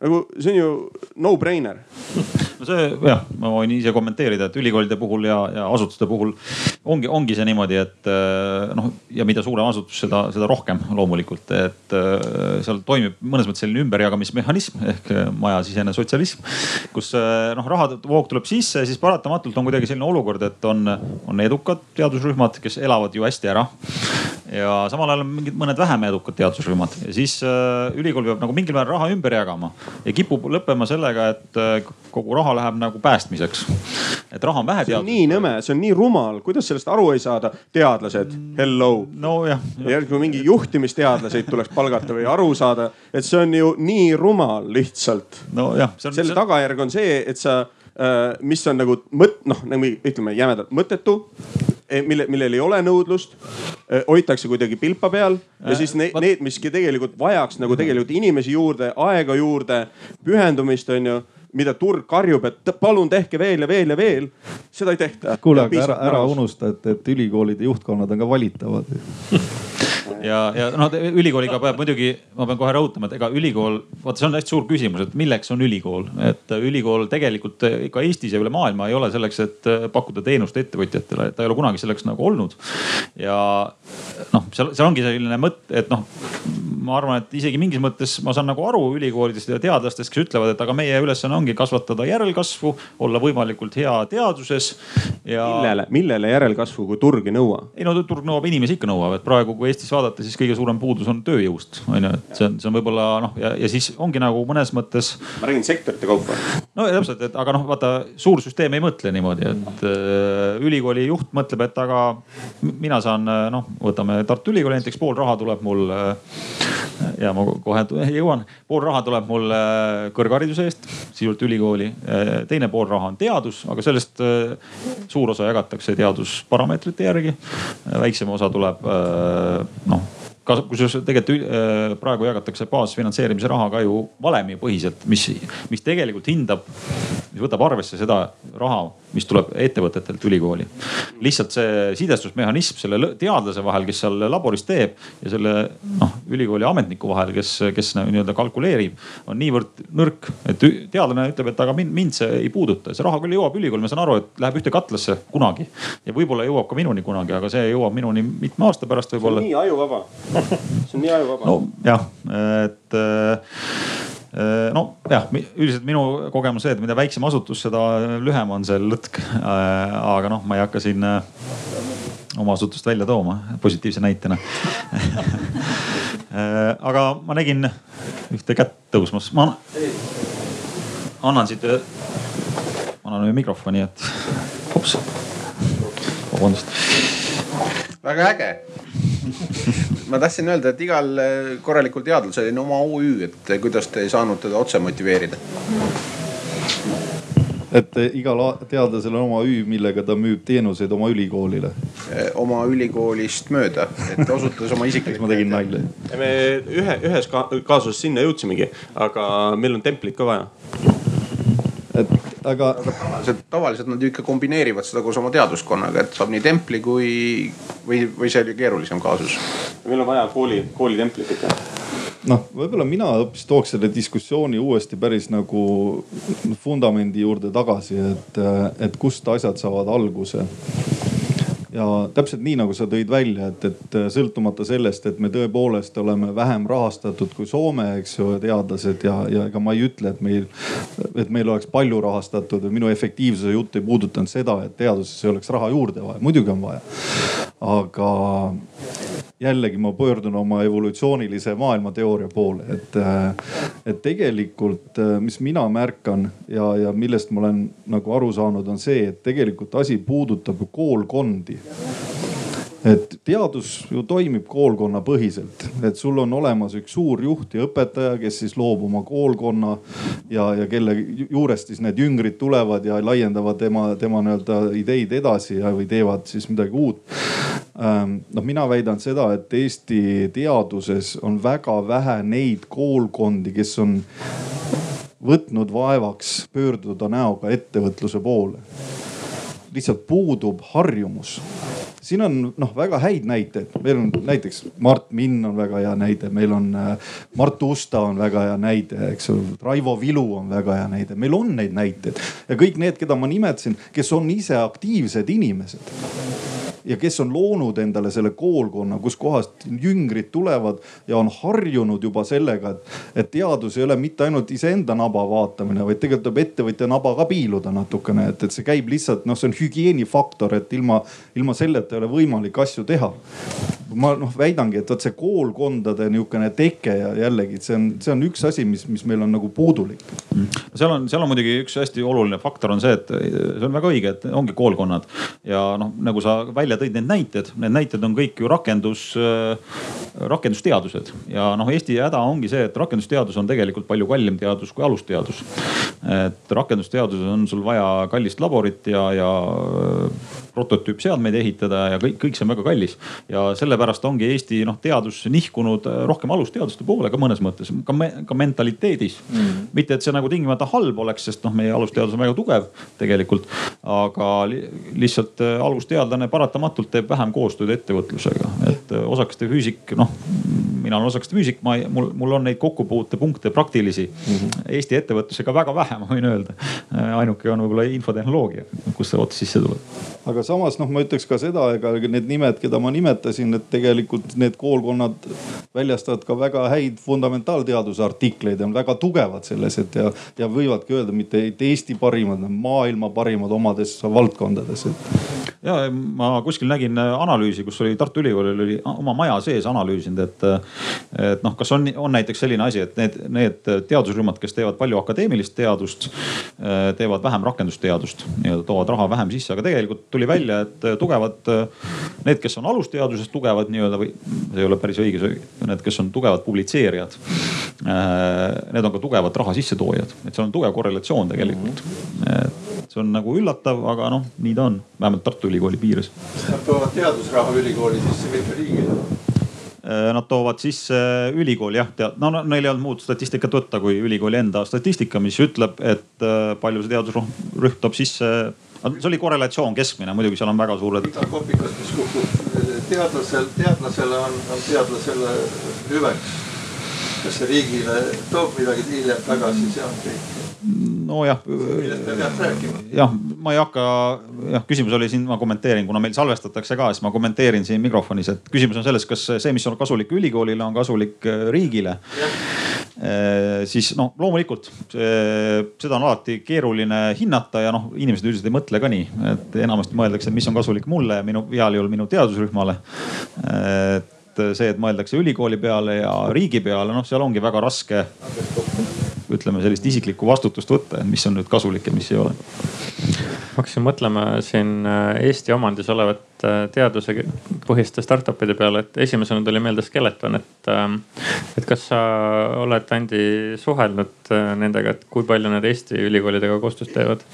nagu see on ju no-brainer no see jah, ma võin ise kommenteerida, et ülikoolide puhul ja, ja asutuste puhul ongi, ongi see niimoodi, et eh, noh ja mida suurem asutus, seda, seda rohkem loomulikult, et eh, seal toimib mõnes mõttes selline ümberjagamismehhanism ehk majasisene sotsialism. kus noh, rahavoog tuleb sisse siis paratamatult on kuidagi selline olukord, et on, on edukad teadusrühmad, kes elavad ju hästi ära ja samal ajal on mingid mõned vähem edukad teadusrühmad ja siis äh, ülikool peab nagu mingil määral raha ümber jagama ja kipub lõppema sellega, et äh, kogu raha läheb nagu päästmiseks. et raha on vähe. see on nii nõme, see on nii rumal, kuidas sellest aru ei saada, teadlased, hello. nojah ja.. järsku mingi juhtimisteadlaseid tuleks palgata või aru saada, et see on ju nii rumal lihtsalt. nojah. selle see... tagajärg on see, et sa mis on nagu mõt-, noh nagu ütleme jämedalt mõttetu Eh, mille, millel ei ole nõudlust, eh, hoitakse kuidagi pilpa peal ja äh, siis ne, need, mis tegelikult vajaks nagu tegelikult inimesi juurde, aega juurde, pühendumist on ju mida turg karjub, et palun tehke veel ja veel ja veel, seda ei tehta. kuule, aga ära, ära unusta, et, et ülikoolide juhtkonnad on ka valitavad ja, ja noh, ülikooliga peab muidugi, ma pean kohe rõhutama, et ega ülikool, vaata, see on hästi suur küsimus, et milleks on ülikool, et ülikool tegelikult ka Eestis ja üle maailma ei ole selleks, et pakkuda teenust ettevõtjatele, et ta ei ole kunagi selleks nagu olnud. ja noh, seal, seal ongi selline mõte, et noh, ma arvan, et isegi mingis mõttes ma saan nagu aru ülikoolidest ja teadlastest, kes ütlevad, et aga meie ülesanne ongi kasvatada järelkasvu, olla võimalikult hea teaduses ja. millele, millele järelkasvu, kui turg ei nõua? ei no turg nõuab, inimesi ikka nõuab, et praegu, kui Eestis vaadata, siis kõige suurem puudus on tööjõust, on ju, et see on, see on võib-olla noh ja, ja siis ongi nagu mõnes mõttes. ma räägin sektorite kaupa. no täpselt, et aga noh, vaata suur süsteem ei mõtle niimoodi, et äh, ülikooli juht mõtleb, et aga mina saan noh, võtame Tartu Ülikooli näiteks, pool raha tuleb mul äh, ja ma kohe jõuan, pool raha tuleb mul äh, kõrghariduse eest, sisuliselt ülikooli. Äh, teine pool raha on teadus, aga sellest äh, suur osa jagatakse teadusparameetrite järgi. väiksem osa tuleb noh kusjuures tegelikult praegu jagatakse baasfinantseerimise raha ka ju valemipõhiselt, mis, mis tegelikult hindab mis võtab arvesse seda raha, mis tuleb ettevõtetelt ülikooli. lihtsalt see sidestusmehhanism selle teadlase vahel, kes seal laboris teeb ja selle noh, ülikooli ametniku vahel, kes, kes nii-öelda kalkuleerib, on niivõrd nõrk, et teadlane ütleb, et aga mind, mind see ei puuduta. see raha küll jõuab ülikooli, ma saan aru, et läheb ühte katlasse kunagi ja võib-olla jõuab ka minuni kunagi, aga see jõuab minuni mitme aasta pärast võib-olla. see on nii ajuvaba see on nii ajuvaba. nojah, et Äh, nojah, üldiselt minu kogemus see, et mida väiksem asutus, seda lühem on see lõtk. Äh, aga noh, ma ei hakka siin äh, oma asutust välja tooma positiivse näitena aga ma nägin ühte kätt tõusmas, ma annan siit, annan ühe mikrofoni, et hops, vabandust. väga äge ma tahtsin öelda, et igal eh, korralikul teadlasel on oma OÜ, et eh, kuidas te ei saanud teda otse motiveerida? et eh, igal teadlasel on oma OÜ, millega ta müüb teenuseid oma ülikoolile. oma ülikoolist mööda, et osutades oma isiklikku. ma tegin nalja. me ühe, ühes kaasuses sinna jõudsimegi, aga meil on templit ka vaja et aga. tavaliselt, tavaliselt nad ju ikka kombineerivad seda koos oma teaduskonnaga, et saab nii templi kui, või, või see oli keerulisem kaasus? meil on vaja kooli, kooli templit ikka noh, võib-olla mina hoopis tooks selle diskussiooni uuesti päris nagu vundamendi juurde tagasi, et, et kust asjad saavad alguse ja täpselt nii nagu sa tõid välja, et, et sõltumata sellest, et me tõepoolest oleme vähem rahastatud kui Soome, eks ju, teadlased ja, ja ega ma ei ütle, et meil, et meil oleks palju rahastatud või minu efektiivsuse jutt ei puudutanud seda, et teadusesse oleks raha juurde vaja, muidugi on vaja. aga jällegi ma pöördun oma evolutsioonilise maailmateooria poole, et, et tegelikult, mis mina märkan ja, ja millest ma olen nagu aru saanud, on see, et tegelikult asi puudutab ju koolkondi et teadus ju toimib koolkonnapõhiselt, et sul on olemas üks suur juht ja õpetaja, kes siis loob oma koolkonna ja, ja kelle juurest siis need jüngrid tulevad ja laiendavad tema, tema nii-öelda ideid edasi ja, või teevad siis midagi uut. Ähm, noh, mina väidan seda, et Eesti teaduses on väga vähe neid koolkondi, kes on võtnud vaevaks pöörduda näoga ettevõtluse poole. Lihtsalt puudub harjumus. Siin on noh, väga häid näiteid, meil on näiteks Mart Minn on väga hea näide, meil on äh, Mart Usta on väga hea näide, eks ju. Raivo Vilu on väga hea näide, meil on neid näiteid. Ja kõik need, keda ma nimetasin, kes on ise aktiivsed inimesed ja kes on loonud endale selle koolkonna, kuskohast jüngrid tulevad ja on harjunud juba sellega, et, et teadus ei ole mitte ainult iseenda naba vaatamine, vaid tegelikult tuleb ettevõtja naba ka piiluda natukene, et, et see käib lihtsalt noh, see on hügieenifaktor, et ilma, ilma selleta ei ole võimalik asju teha. Ma noh väidangi, et vot see koolkondade niisugune teke ja jällegi see on, see on üks asi, mis, mis meil on nagu puudulik. Mm.. seal on, seal on muidugi üks hästi oluline faktor on see, et see on väga õige, et ongi koolkonnad. Ja noh, nagu sa välja tõid need näited, need näited on kõik ju rakendus, rakendusteadused ja noh, Eesti häda ongi see, et rakendusteadus on tegelikult palju kallim teadus kui alusteadus. et rakendusteaduses on sul vaja kallist laborit ja, ja prototüüpseadmeid ehitada ja kõik, kõik see on väga kallis. ja sellepärast ongi Eesti noh, teadus nihkunud äh, rohkem alusteaduste poole ka mõnes mõttes, ka, me, ka mentaliteedis mm. -hmm. mitte, et see nagu tingimata halb oleks, sest noh, meie alusteadus on väga tugev tegelikult. aga li lihtsalt äh, alusteadlane paratamatult teeb vähem koostööd ettevõtlusega, et äh, osakaste füüsik, noh mina olen osakaste füüsik, ma, mul, mul on neid kokkupuutepunkte praktilisi mm -hmm. Eesti ettevõtlusega väga vähe, ma võin öelda. ainuke on võib-olla infotehnoloogia, kus see ots sisse tuleb. Aga samas noh, ma ütleks ka seda, ega need nimed, keda ma nimetasin, et tegelikult need koolkonnad väljastavad ka väga häid fundamentaalteaduse artikleid ja on väga tugevad selles, et ja, ja võivadki öelda mitte Eesti parimad, maailma parimad omades valdkondades et ja ma kuskil nägin analüüsi, kus oli Tartu Ülikoolil oli oma maja sees analüüsinud, et, et noh, kas on, on näiteks selline asi, et need, need teadusrühmad, kes teevad palju akadeemilist teadust, teevad vähem rakendusteadust, nii-öelda toovad raha vähem sisse, aga tegelikult tuli välja, et tugevad, need, kes on alusteaduses tugevad nii-öelda või see ei ole päris õige, need, kes on tugevad publitseerijad. Need on ka tugevad raha sissetoojad, et seal on tugev korrelatsioon tegelikult. see on nagu üllatav, aga noh, nii ta on, vähemalt Tartu Ülikooli piires. Nad toovad teadusraha ülikooli sisse, mitte riigile Nad toovad sisse ülikooli jah, tead, no neil ei olnud muud statistikat võtta kui ülikooli enda statistika, mis ütleb, et palju see teadusrühm toob sisse see oli korrelatsioon keskmine, muidugi seal on väga suured. iga kopikas, mis kukub teadlasel, teadlasele on, on teadlasele hüveks. kas see riigile toob midagi hiljem tagasi, see on kõik nojah. jah, ma ei hakka, jah, küsimus oli siin, ma kommenteerin, kuna meil salvestatakse ka, siis ma kommenteerin siin mikrofonis, et küsimus on selles, kas see, mis on kasulik ülikoolile, on kasulik äh, riigile. Eh, siis noh, loomulikult seda on alati keeruline hinnata ja noh, inimesed üldiselt ei mõtle ka nii, et enamasti mõeldakse, mis on kasulik mulle ja minu, heal juhul minu teadusrühmale et see, et mõeldakse ülikooli peale ja riigi peale, noh, seal ongi väga raske ütleme sellist isiklikku vastutust võtta, et mis on nüüd kasulik ja mis ei ole. ma hakkasin mõtlema siin äh, Eesti omandis olevat äh, teadusepõhiste startup'ide peale, et esimesena tuli meelde Skeleton, et. Ähm, et kas sa oled, Andi, suhelnud äh, nendega, et kui palju nad Eesti ülikoolidega koostööd teevad?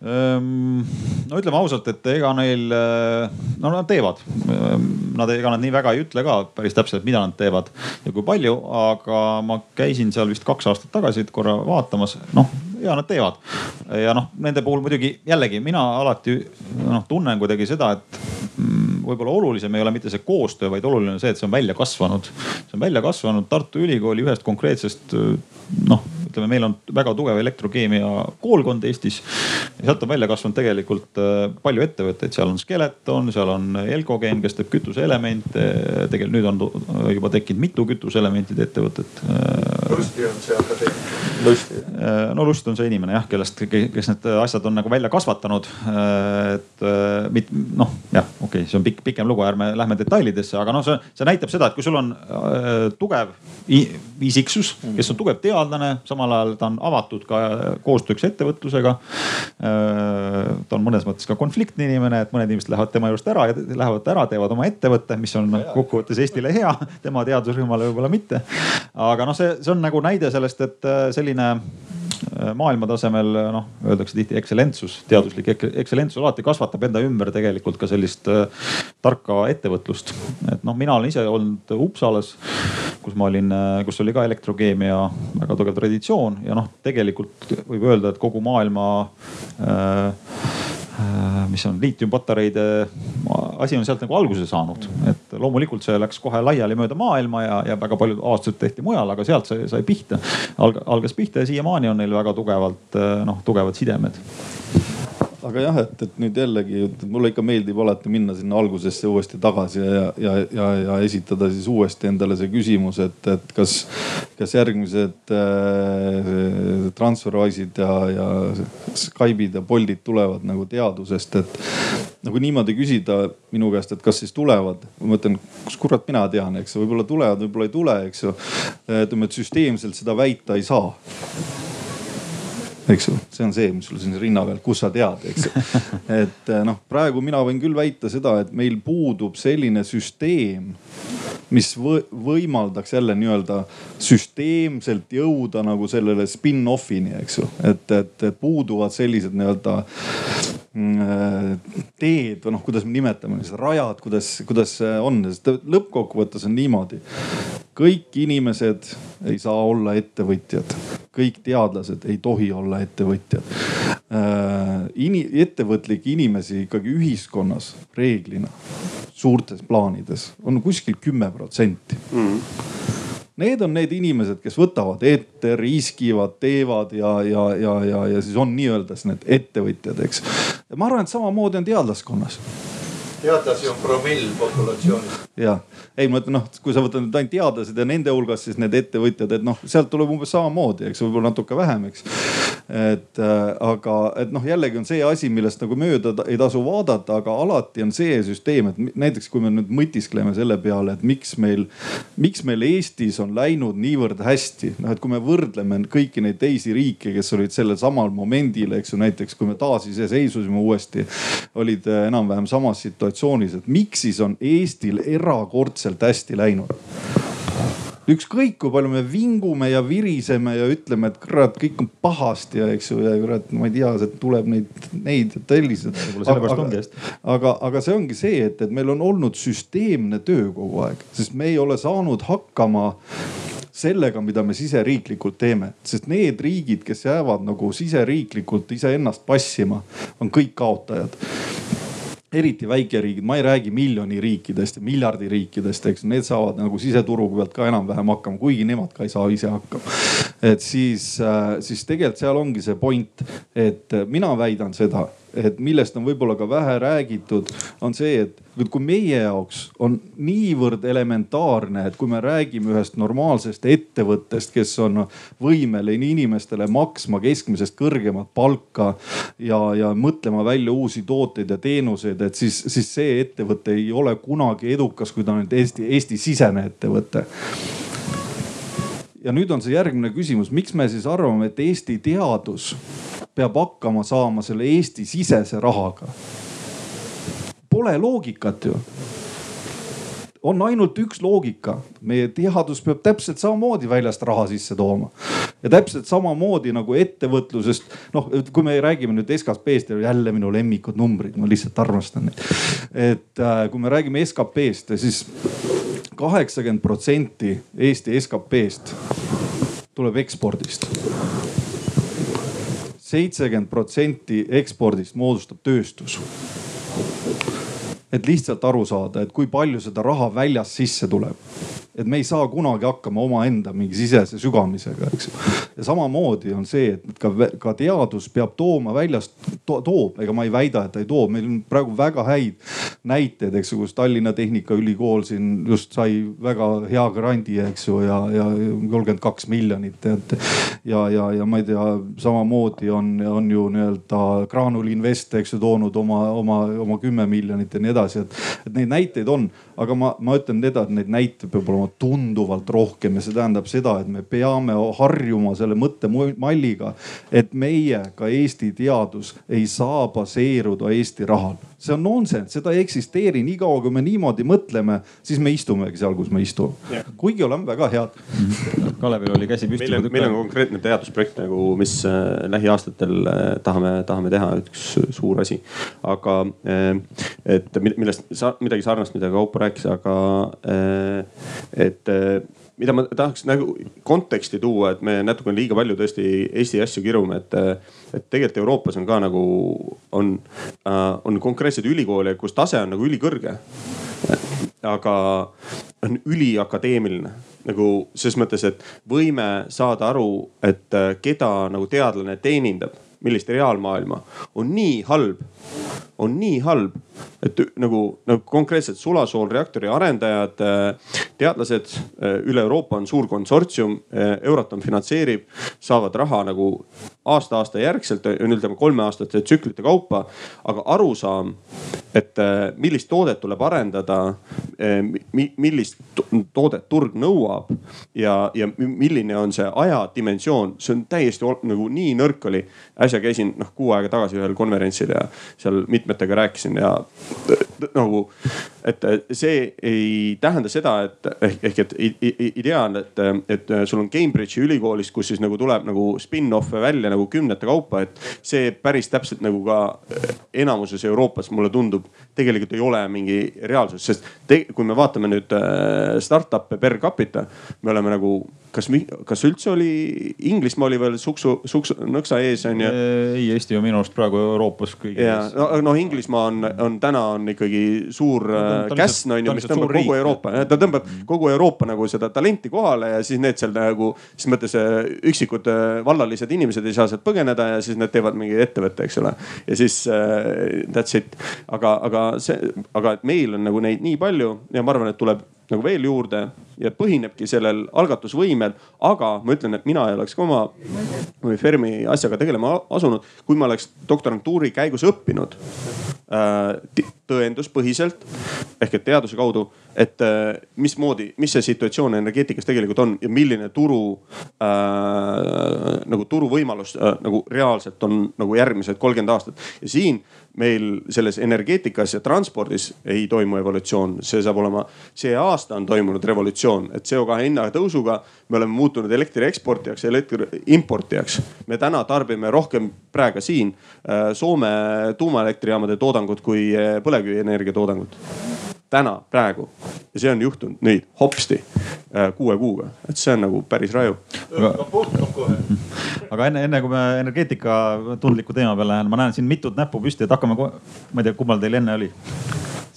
Ehm, no ütleme ausalt, et ega neil, eh, no nad teevad. Ehm, nad, ega nad nii väga ei ütle ka päris täpselt, mida nad teevad ja kui palju, aga ma käisin seal vist kaks aastat tagasi korra vaatamas, noh ja nad teevad. ja noh, nende puhul muidugi jällegi mina alati noh tunnen kuidagi seda, et mm, võib-olla olulisem ei ole mitte see koostöö, vaid oluline on see, et see on välja kasvanud. see on välja kasvanud Tartu Ülikooli ühest konkreetsest noh ütleme, meil on väga tugev elektrokeemia koolkond Eestis. sealt on välja kasvanud tegelikult äh, palju ettevõtteid, seal on Skeleton, seal on Elcogen, kes teeb kütuseelemente. tegelikult nüüd on juba tekkinud mitu kütuseelementide ettevõtet. Lusti on see akadeemia. Lusti. Äh, no Lust on see inimene jah, kellest, kes need asjad on nagu välja kasvatanud. Äh, et noh, jah, okei okay,, see on pikk, pikem lugu, ärme lähme detailidesse, aga noh, see, see näitab seda, et kui sul on tugev isiksus, kes on tugev teadlane, samal ajal ta on avatud ka koostööks ettevõtlusega. ta on mõnes mõttes ka konfliktne inimene, et mõned inimesed lähevad tema juurest ära ja lähevad ära, teevad oma ettevõtte, mis on kokkuvõttes Eestile hea, tema teadusrühmale võib-olla mitte. aga noh, see, see on nagu näide sellest, et äh, selline äh, maailma tasemel noh, öeldakse tihti ekstsellentsus, teaduslik ekstsellentsus alati kasvatab enda ümber tegelikult ka sellist äh, tarka ettevõtlust. et noh, mina olen ise olnud Uppsalas, kus ma olin, kus oli ka elektrokeemia väga tugev traditsioon ja noh, tegelikult võib öelda, et kogu maailma äh, äh mis on liitiumpatareide asi on sealt nagu alguse saanud, et loomulikult see läks kohe laiali mööda maailma ja, ja väga paljud aastased tehti mujal, aga sealt see sai pihta. algas pihta ja siiamaani on neil väga tugevalt noh, tugevad sidemed aga jah, et, et nüüd jällegi mulle ikka meeldib alati minna sinna algusesse uuesti tagasi ja, ja, ja, ja esitada siis uuesti endale see küsimus, et, et kas, kas järgmised äh, Transferwise'id ja, ja Skype'id ja Boltid tulevad nagu teadusest, et nagu niimoodi küsida minu käest, et kas siis tulevad. ma mõtlen, kus kurat mina tean, eks võib-olla tulevad, võib-olla ei tule, eks ju. ütleme, et süsteemselt seda väita ei saa eks ju, see on see, mis sul siin rinna peal, kus sa tead, eks ju. et eh, noh, praegu mina võin küll väita seda, et meil puudub selline süsteem, mis võimaldaks jälle nii-öelda süsteemselt jõuda nagu sellele spin-off'ini, eks ju. et, et, et puuduvad sellised nii-öelda teed või noh, kuidas me nimetame, rajad, kuidas, kuidas see on, sest lõppkokkuvõttes on niimoodi. kõik inimesed ei saa olla ettevõtjad, kõik teadlased ei tohi olla ettevõtjad äh,. Ini, ettevõtlikke inimesi ikkagi ühiskonnas reeglina suurtes plaanides on kuskil kümme protsenti mm. Need on need inimesed, kes võtavad ette, riskivad, teevad ja, ja, ja, ja, ja siis on nii-öelda need ettevõtjad, eks. Ma arvan, et samamoodi on teadlaskonnas teadlasi on promill populatsioonist. ja, ei ma ütlen noh, kui sa võtad nüüd ainult teadlased ja nende hulgas siis need ettevõtjad, et noh, sealt tuleb umbes samamoodi, eks võib-olla natuke vähem, eks. et äh, aga, et noh, jällegi on see asi, millest nagu mööda ei tasu vaadata, aga alati on see süsteem, et näiteks kui me nüüd mõtiskleme selle peale, et miks meil, miks meil Eestis on läinud niivõrd hästi. noh, et kui me võrdleme kõiki neid teisi riike, kes olid sellel samal momendil, eks ju, näiteks kui me taasiseseisvusime uuesti, olid äh, enam-vähem samas situatsioonis et miks siis on Eestil erakordselt hästi läinud? ükskõik kui palju me vingume ja viriseme ja ütleme, et kurat, kõik on pahasti ja eks ju ja kurat, ma ei tea, tuleb neid, neid telliseid. ongi hästi. aga, aga see ongi see, et, et meil on olnud süsteemne töö kogu aeg, sest me ei ole saanud hakkama sellega, mida me siseriiklikult teeme, sest need riigid, kes jäävad nagu siseriiklikult iseennast passima, on kõik kaotajad eriti väikeriigid, ma ei räägi miljoni riikidest ja miljardi riikidest, eks need saavad nagu siseturu pealt ka enam-vähem hakkama, kuigi nemad ka ei saa ise hakkama. et siis, äh, siis tegelikult seal ongi see point, et mina väidan seda, et millest on võib-olla ka vähe räägitud, on see, et kui meie jaoks on niivõrd elementaarne, et kui me räägime ühest normaalsest ettevõttest, kes on võimeline inimestele maksma keskmisest kõrgemat palka ja, ja mõtlema välja uusi tooteid ja teenuseid, et siis, siis see ettevõte ei ole kunagi edukas, kui ta on Eesti, Eesti-sisene ettevõte. Ja nüüd on see järgmine küsimus, miks me siis arvame, et Eesti teadus peab hakkama saama selle Eesti-sisese rahaga? Pole loogikat ju on ainult üks loogika, meie teadus peab täpselt samamoodi väljast raha sisse tooma. ja täpselt samamoodi nagu ettevõtlusest, noh, kui me räägime nüüd SKP-st jälle minu lemmikud numbrid, ma lihtsalt armastan neid. et äh, kui me räägime SKP-st, siis kaheksakümmend protsenti Eesti SKP-st tuleb ekspordist seitsekümmend protsenti ekspordist moodustab tööstus. et lihtsalt aru saada, et kui palju seda raha väljast sisse tuleb et me ei saa kunagi hakkama omaenda mingi sisese sügamisega, eks ju. ja samamoodi on see, et ka, ka teadus peab tooma väljast to,, toob, ega ma ei väida, et ta ei too, meil on praegu väga häid näiteid, eks ju, kus Tallinna Tehnikaülikool siin just sai väga hea grandi, eks ju, ja, ja kolmkümmend kaks miljonit, et. ja, ja, ja ma ei tea, samamoodi on, on ju nii-öelda Graanul Invest, eks ju, toonud oma, oma, oma kümme miljonit ja nii edasi, et, et neid näiteid on. Aga ma, ma ütlen seda, et neid näiteid peab olema tunduvalt rohkem ja see tähendab seda, et me peame harjuma selle mõttemalliga, et meie, ka Eesti teadus ei saa baseeruda Eesti rahal. see on nonsense, seda ei eksisteeri, niikaua kui me niimoodi mõtleme, siis me istumegi seal, kus me istume. kuigi oleme väga head. Kalevil oli käsi püsti. meil on, meil on konkreetne teadusprojekt nagu, mis äh, lähiaastatel äh, tahame, tahame teha, üks suur asi. aga äh, et millest sa midagi sarnast, mida Kaupo rääkis, aga et äh, mida ma tahaks nagu konteksti tuua, et me natuke liiga palju tõesti Eesti asju kirume, et, et tegelikult Euroopas on ka nagu on, äh, on konkreetseid ülikoole, kus tase on nagu ülikõrge. aga on üliakadeemiline nagu ses mõttes, et võime saada aru, et keda nagu teadlane teenindab, millist reaalmaailma, on nii halb on nii halb, et nagu, nagu konkreetselt sulasoolreaktori arendajad, äh, teadlased äh, üle Euroopa on suur konsortsium, äh, Euratom finantseerib, saavad raha nagu aasta-aasta järgselt, ütleme kolmeaastaste tsüklite kaupa. aga arusaam, et millist toodet tuleb arendada, millist toodet turg nõuab ja, ja milline on see ajadimensioon, see on täiesti nagu nii nõrk oli. äsja käisin noh kuu aega tagasi ühel konverentsil ja seal mitmetega rääkisin ja nagu, et see ei tähenda seda, et ehk, ehk et idea on, et, et sul on Cambridge'i ülikoolis, kus siis nagu tuleb nagu spin-off'e välja nagu kümnete kaupa, et see päris täpselt nagu ka enamuses Euroopas mulle tundub, tegelikult ei ole mingi reaalsus, sest te, kui me vaatame nüüd äh, startup'e per capita, me oleme nagu kas, kas üldse oli, Inglismaa oli veel suksu, suksu, nõksa ees on ju? ei, Eesti on minu arust praegu Euroopas kõige ees. no, no Inglismaa on, on täna on ikkagi suur no, äh, käsn on ju, mis tõmbab kogu Euroopa, ta tõmbab kogu Euroopa nagu seda talenti kohale ja siis need seal nagu, siis mõttes äh, üksikud äh, vallalised inimesed ei saa sealt põgeneda ja siis nad teevad mingi ettevõtte, eks ole. ja siis that's it, aga, aga see, aga et meil on nagu neid nii palju ja ma arvan, et tuleb nagu veel juurde ja põhinebki sellel algatusvõimel. aga ma ütlen, et mina ei oleks ka oma või Fermi asjaga tegelema asunud, kui ma oleks doktorantuuri käigus õppinud äh, tõenduspõhiselt ehk et teaduse kaudu, et äh, mismoodi, mis see situatsioon energeetikas tegelikult on ja milline turu äh, nagu turuvõimalus äh, nagu reaalselt on nagu järgmised kolmkümmend aastat. ja siin meil selles energeetikas ja transpordis ei toimu evolutsioon, see saab olema, see aasta on toimunud revolutsioon, et CO2 hinna tõusuga me oleme muutunud elektri eksportijaks, elektri importijaks. me täna tarbime rohkem praegu siin äh, Soome tuumaelektrijaamade toodangut kui äh, põlevkivienergia toodangut täna, praegu ja see on juhtunud nüüd hopsti äh, kuue kuuga, et see on nagu päris raju. aga enne, enne kui me energeetika tundliku teema peale läheme, ma näen siin mitut näppu püsti, et hakkame, ma ei tea, kummal teil enne oli?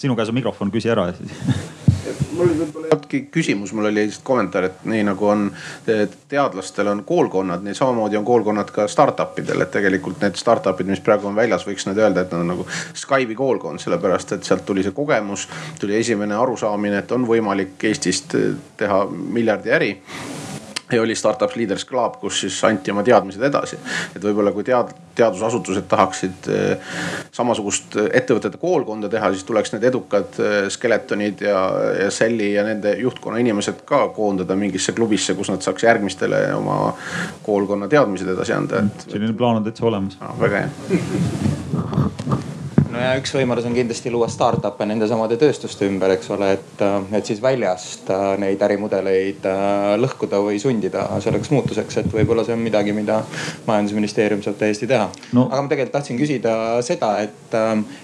sinu käes on mikrofon, küsi ära mul võib-olla ei olnudki küsimus, mul oli lihtsalt kommentaar, et nii nagu on teadlastel on koolkonnad, nii samamoodi on koolkonnad ka startup idel, et tegelikult need startup'id, mis praegu on väljas, võiks nüüd öelda, et nad on nagu Skype'i koolkond, sellepärast et sealt tuli see kogemus, tuli esimene arusaamine, et on võimalik Eestist teha miljardi äri ja oli Startups Leaders Club, kus siis anti oma teadmised edasi. et võib-olla kui tead, teadusasutused tahaksid eh, samasugust ettevõtete koolkonda teha, siis tuleks need edukad eh, Skeletonid ja, ja Selli ja nende juhtkonna inimesed ka koondada mingisse klubisse, kus nad saaks järgmistele oma koolkonna teadmised edasi anda, et. selline plaan on täitsa olemas no,. väga hea no ja üks võimalus on kindlasti luua startup'e nendesamade tööstuste ümber, eks ole, et, äh, et siis väljast äh, neid ärimudeleid äh, lõhkuda või sundida selleks muutuseks, et võib-olla see on midagi, mida majandusministeerium saab täiesti teha. No.. aga ma tegelikult tahtsin küsida seda, et,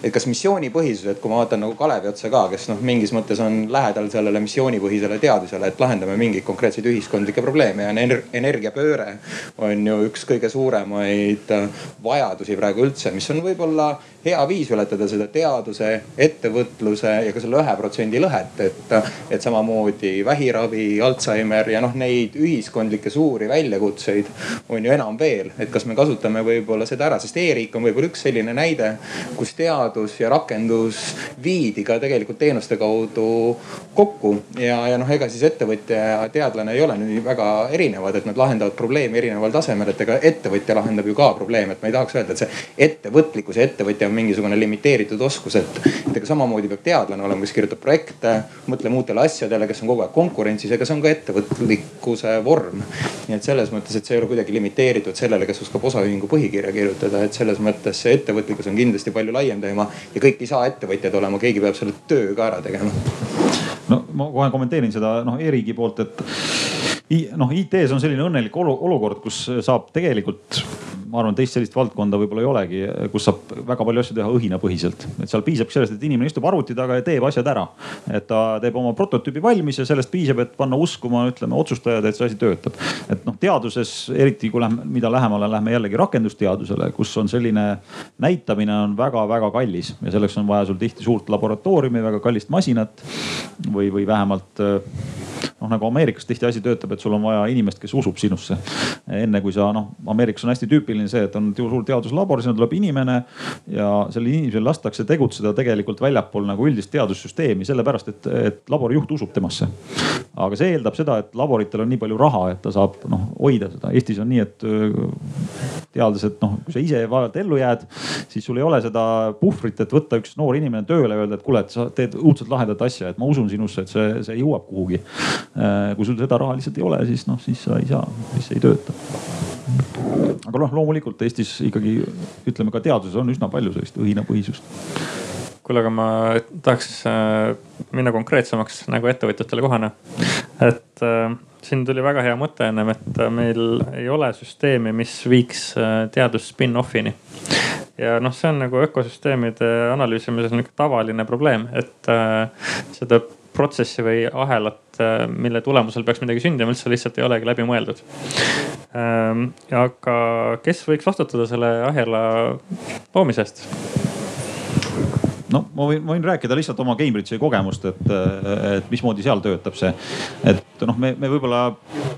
et kas missioonipõhisus, et kui ma vaatan nagu Kalevi otsa ka, kes noh, mingis mõttes on lähedal sellele missioonipõhisele teadusele, et lahendame mingeid konkreetseid ühiskondlikke probleeme ja energiapööre on ju üks kõige suuremaid vajadusi praegu üldse, mis on võib-olla hea viis ületada seda teaduse, ettevõtluse ja ka selle ühe protsendi lõhet, et, et samamoodi vähiravi, Alžeimer ja noh, neid ühiskondlikke suuri väljakutseid on ju enam veel. et kas me kasutame võib-olla seda ära, sest e-riik on võib-olla üks selline näide, kus teadus ja rakendus viidi ka tegelikult teenuste kaudu kokku. Ja, ja noh, ega siis ettevõtja ja teadlane ei ole nii väga erinevad, et nad lahendavad probleemi erineval tasemel, et ega ettevõtja lahendab ju ka probleeme, et ma ei tahaks öelda, et see ettevõtlikkus ja ettevõtja on mingisugune limiteeritud oskus, et, et ega samamoodi peab teadlane olema, kes kirjutab projekte, mõtlema uutele asjadele, kes on kogu aeg konkurentsis, ega see on ka ettevõtlikkuse vorm. nii et selles mõttes, et see ei ole kuidagi limiteeritud sellele, kes oskab osaühingu põhikirja kirjutada, et selles mõttes see ettevõtlikkus on kindlasti palju laiem teema ja kõik ei saa ettevõtjad olema, keegi peab selle töö ka ära tegema. no ma kohe kommenteerin seda noh e-riigi poolt, et noh, IT-s on selline õnnelik olukord, kus saab tegelikult ma arvan, teist sellist valdkonda võib-olla ei olegi, kus saab väga palju asju teha õhinapõhiselt. et seal piisabki sellest, et inimene istub arvuti taga ja teeb asjad ära. et ta teeb oma prototüübi valmis ja sellest piisab, et panna uskuma, ütleme otsustajad, et see asi töötab. et noh, teaduses eriti kui lähme, mida lähemale lähme jällegi rakendusteadusele, kus on selline näitamine on väga-väga kallis ja selleks on vaja sul tihti suurt laboratooriumi, väga kallist masinat või, või vähemalt noh, nagu Ameerikas tihti asi töötab, et sul on vaja inimest, kes usub sinusse. enne kui sa noh, Ameerikas on hästi tüüpiline see, et on suur teaduslabor, sinna tuleb inimene ja sellel inimesel lastakse tegutseda tegelikult väljapool nagu üldist teadussüsteemi, sellepärast et, et labori juht usub temasse. aga see eeldab seda, et laboritel on nii palju raha, et ta saab noh hoida seda. Eestis on nii, et teades, et noh, kui sa ise vaevalt ellu jääd, siis sul ei ole seda puhvrit, et võtta üks noor inimene tööle ja öelda, et kuule, et sa teed õudselt lahedat asja, et ma usun sinusse, et see, see jõuab kuhugi. Äh, kui sul seda raha lihtsalt ei ole, siis noh, siis sa ei saa, siis ei tööta aga noh, loomulikult Eestis ikkagi ütleme ka teaduses on üsna palju sellist õhinapõhisust. kuule, aga ma tahaks äh, minna konkreetsemaks nagu ettevõtjatele kohane. et äh, siin tuli väga hea mõte ennem, et meil ei ole süsteemi, mis viiks teadust spin-off'ini ja noh, see on nagu ökosüsteemide analüüsimisel nihuke tavaline probleem, et äh, seda protsessi või ahelat, äh, mille tulemusel peaks midagi sündima, üldse lihtsalt ei olegi läbi mõeldud. Ähm, aga kes võiks vastutada selle ahela loomise eest? no ma võin, ma võin rääkida lihtsalt oma Cambridge'i kogemust, et, et mismoodi seal töötab see. et noh, me, me võib-olla,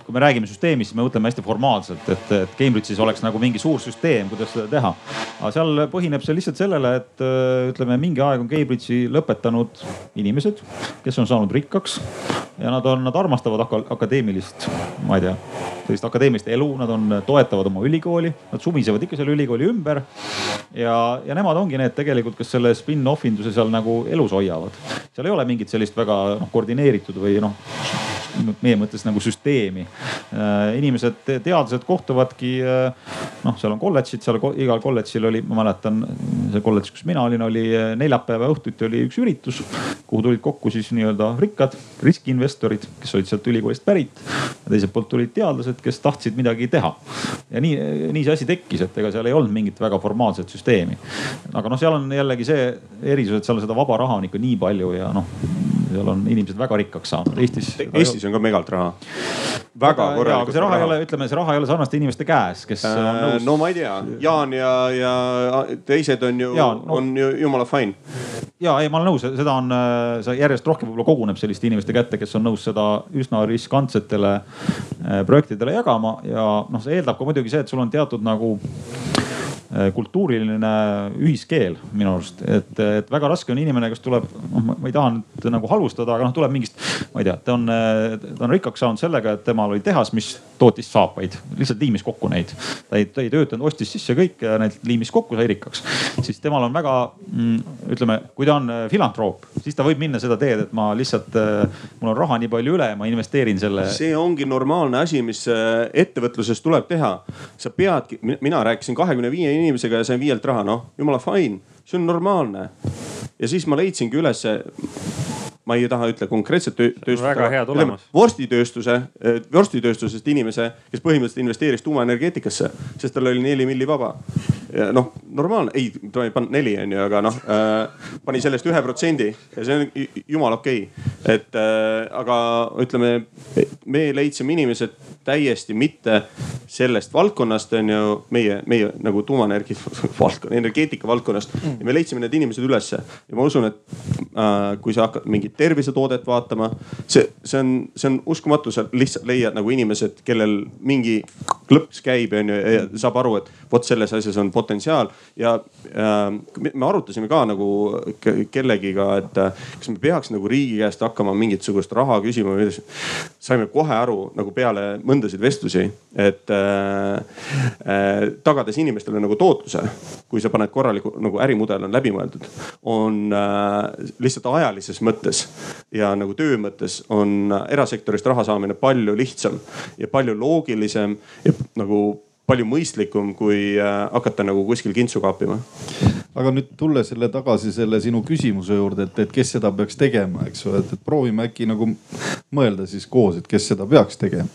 kui me räägime süsteemist, siis me mõtleme hästi formaalselt, et, et Cambridge'is oleks nagu mingi suur süsteem, kuidas seda teha. aga seal põhineb see lihtsalt sellele, et ütleme, mingi aeg on Cambridge'i lõpetanud inimesed, kes on saanud rikkaks ja nad on, nad armastavad akadeemilist, ma ei tea, sellist akadeemilist elu, nad on, toetavad oma ülikooli, nad sumisevad ikka selle ülikooli ümber. ja, ja nemad ongi need tegelikult, kes selle spin-off induse seal nagu elus hoiavad. seal ei ole mingit sellist väga noh koordineeritud või noh meie mõttes nagu süsteemi. inimesed, teadlased kohtuvadki noh, seal on kolledžid, seal igal kolledžil oli, ma mäletan, see kolledž, kus mina olin, oli neljapäeva õhtuti oli üks üritus, kuhu tulid kokku siis nii-öelda rikkad riskiinvestorid, kes olid sealt ülikoolist pärit. teiselt poolt tulid teadlased, kes tahtsid midagi teha. ja nii, nii see asi tekkis, et ega seal ei olnud mingit väga formaalset süsteemi. aga noh, seal on jällegi see erisus, et seal seda vaba raha on ikka nii palju ja noh, seal on inimesed väga rikkaks saanud. Eestis. Eestis on ka megalt raha. väga korralikult. aga see raha ei ole, ütleme, see raha ei ole sarnaste inimeste käes, kes äh, on nõus. no ma ei tea, Jaan ja, ja teised on ju, no, on ju jumala fine. ja ei, ma olen nõus, seda on, äh, see järjest rohkem võib-olla koguneb selliste inimeste kätte, kes on nõus seda üsna riskantsetele äh, projektidele jagama ja noh, see eeldab ka muidugi see, et sul on teatud nagu kultuuriline ühiskeel minu arust, et, et väga raske on inimene, kes tuleb, noh, ma ei taha nüüd nagu halvustada, aga noh, tuleb mingist, ma ei tea, ta on, ta on rikkaks saanud sellega, et temal oli tehas, mis tootis saapaid, lihtsalt liimis kokku neid. ta ei, ta ei töötanud, ostis sisse kõik ja need liimis kokku, sai rikkaks. siis temal on väga, mm, ütleme, kui ta on äh, filantroop, siis ta võib minna seda teed, et ma lihtsalt, äh, mul on raha nii palju üle, ma investeerin selle. see ongi normaalne asi, mis ettevõtluses tuleb teha. sa peadki, mina rääkisin kahekümne viie inimesega ja sain viielt raha, noh jumala fine, see on normaalne. ja siis ma leidsingi ülesse ma ei taha ütle konkreetset tööstust. väga hea tulemus. vorstitööstuse, vorstitööstusest inimese, kes põhimõtteliselt investeeris tuumaenergeetikasse, sest tal oli neli milli vaba. noh, normaalne, ei, ta ei pannud neli onju, aga noh äh, pani sellest ühe protsendi ja see on jumala okei okay.. et äh, aga ütleme, me leidsime inimesed täiesti mitte sellest valdkonnast on ju meie, meie nagu tuumaenergia valdkonna, energeetika valdkonnast mm. ja me leidsime need inimesed ülesse ja ma usun, et äh, kui sa hakkad mingit tervisetoodet vaatama, see, see on, see on uskumatu, sa lihtsalt leiad nagu inimesed, kellel mingi klõps käib onju ja saab aru, et vot selles asjas on potentsiaal ja äh, me arutasime ka nagu kellegiga, et äh, kas me peaks nagu riigi käest hakkama mingisugust raha küsima. saime kohe aru nagu peale mõndasid vestlusi, et äh, äh, tagades inimestele nagu tootluse, kui sa paned korraliku nagu ärimudel on läbimõeldud, on äh, lihtsalt ajalises mõttes ja nagu töö mõttes on erasektorist raha saamine palju lihtsam ja palju loogilisem ja nagu palju mõistlikum, kui äh, hakata nagu kuskil kintsu kaapima. aga nüüd tulles jälle tagasi selle sinu küsimuse juurde, et, et kes seda peaks tegema, eks et, et proovime äkki nagu mõelda siis koos, et kes seda peaks tegema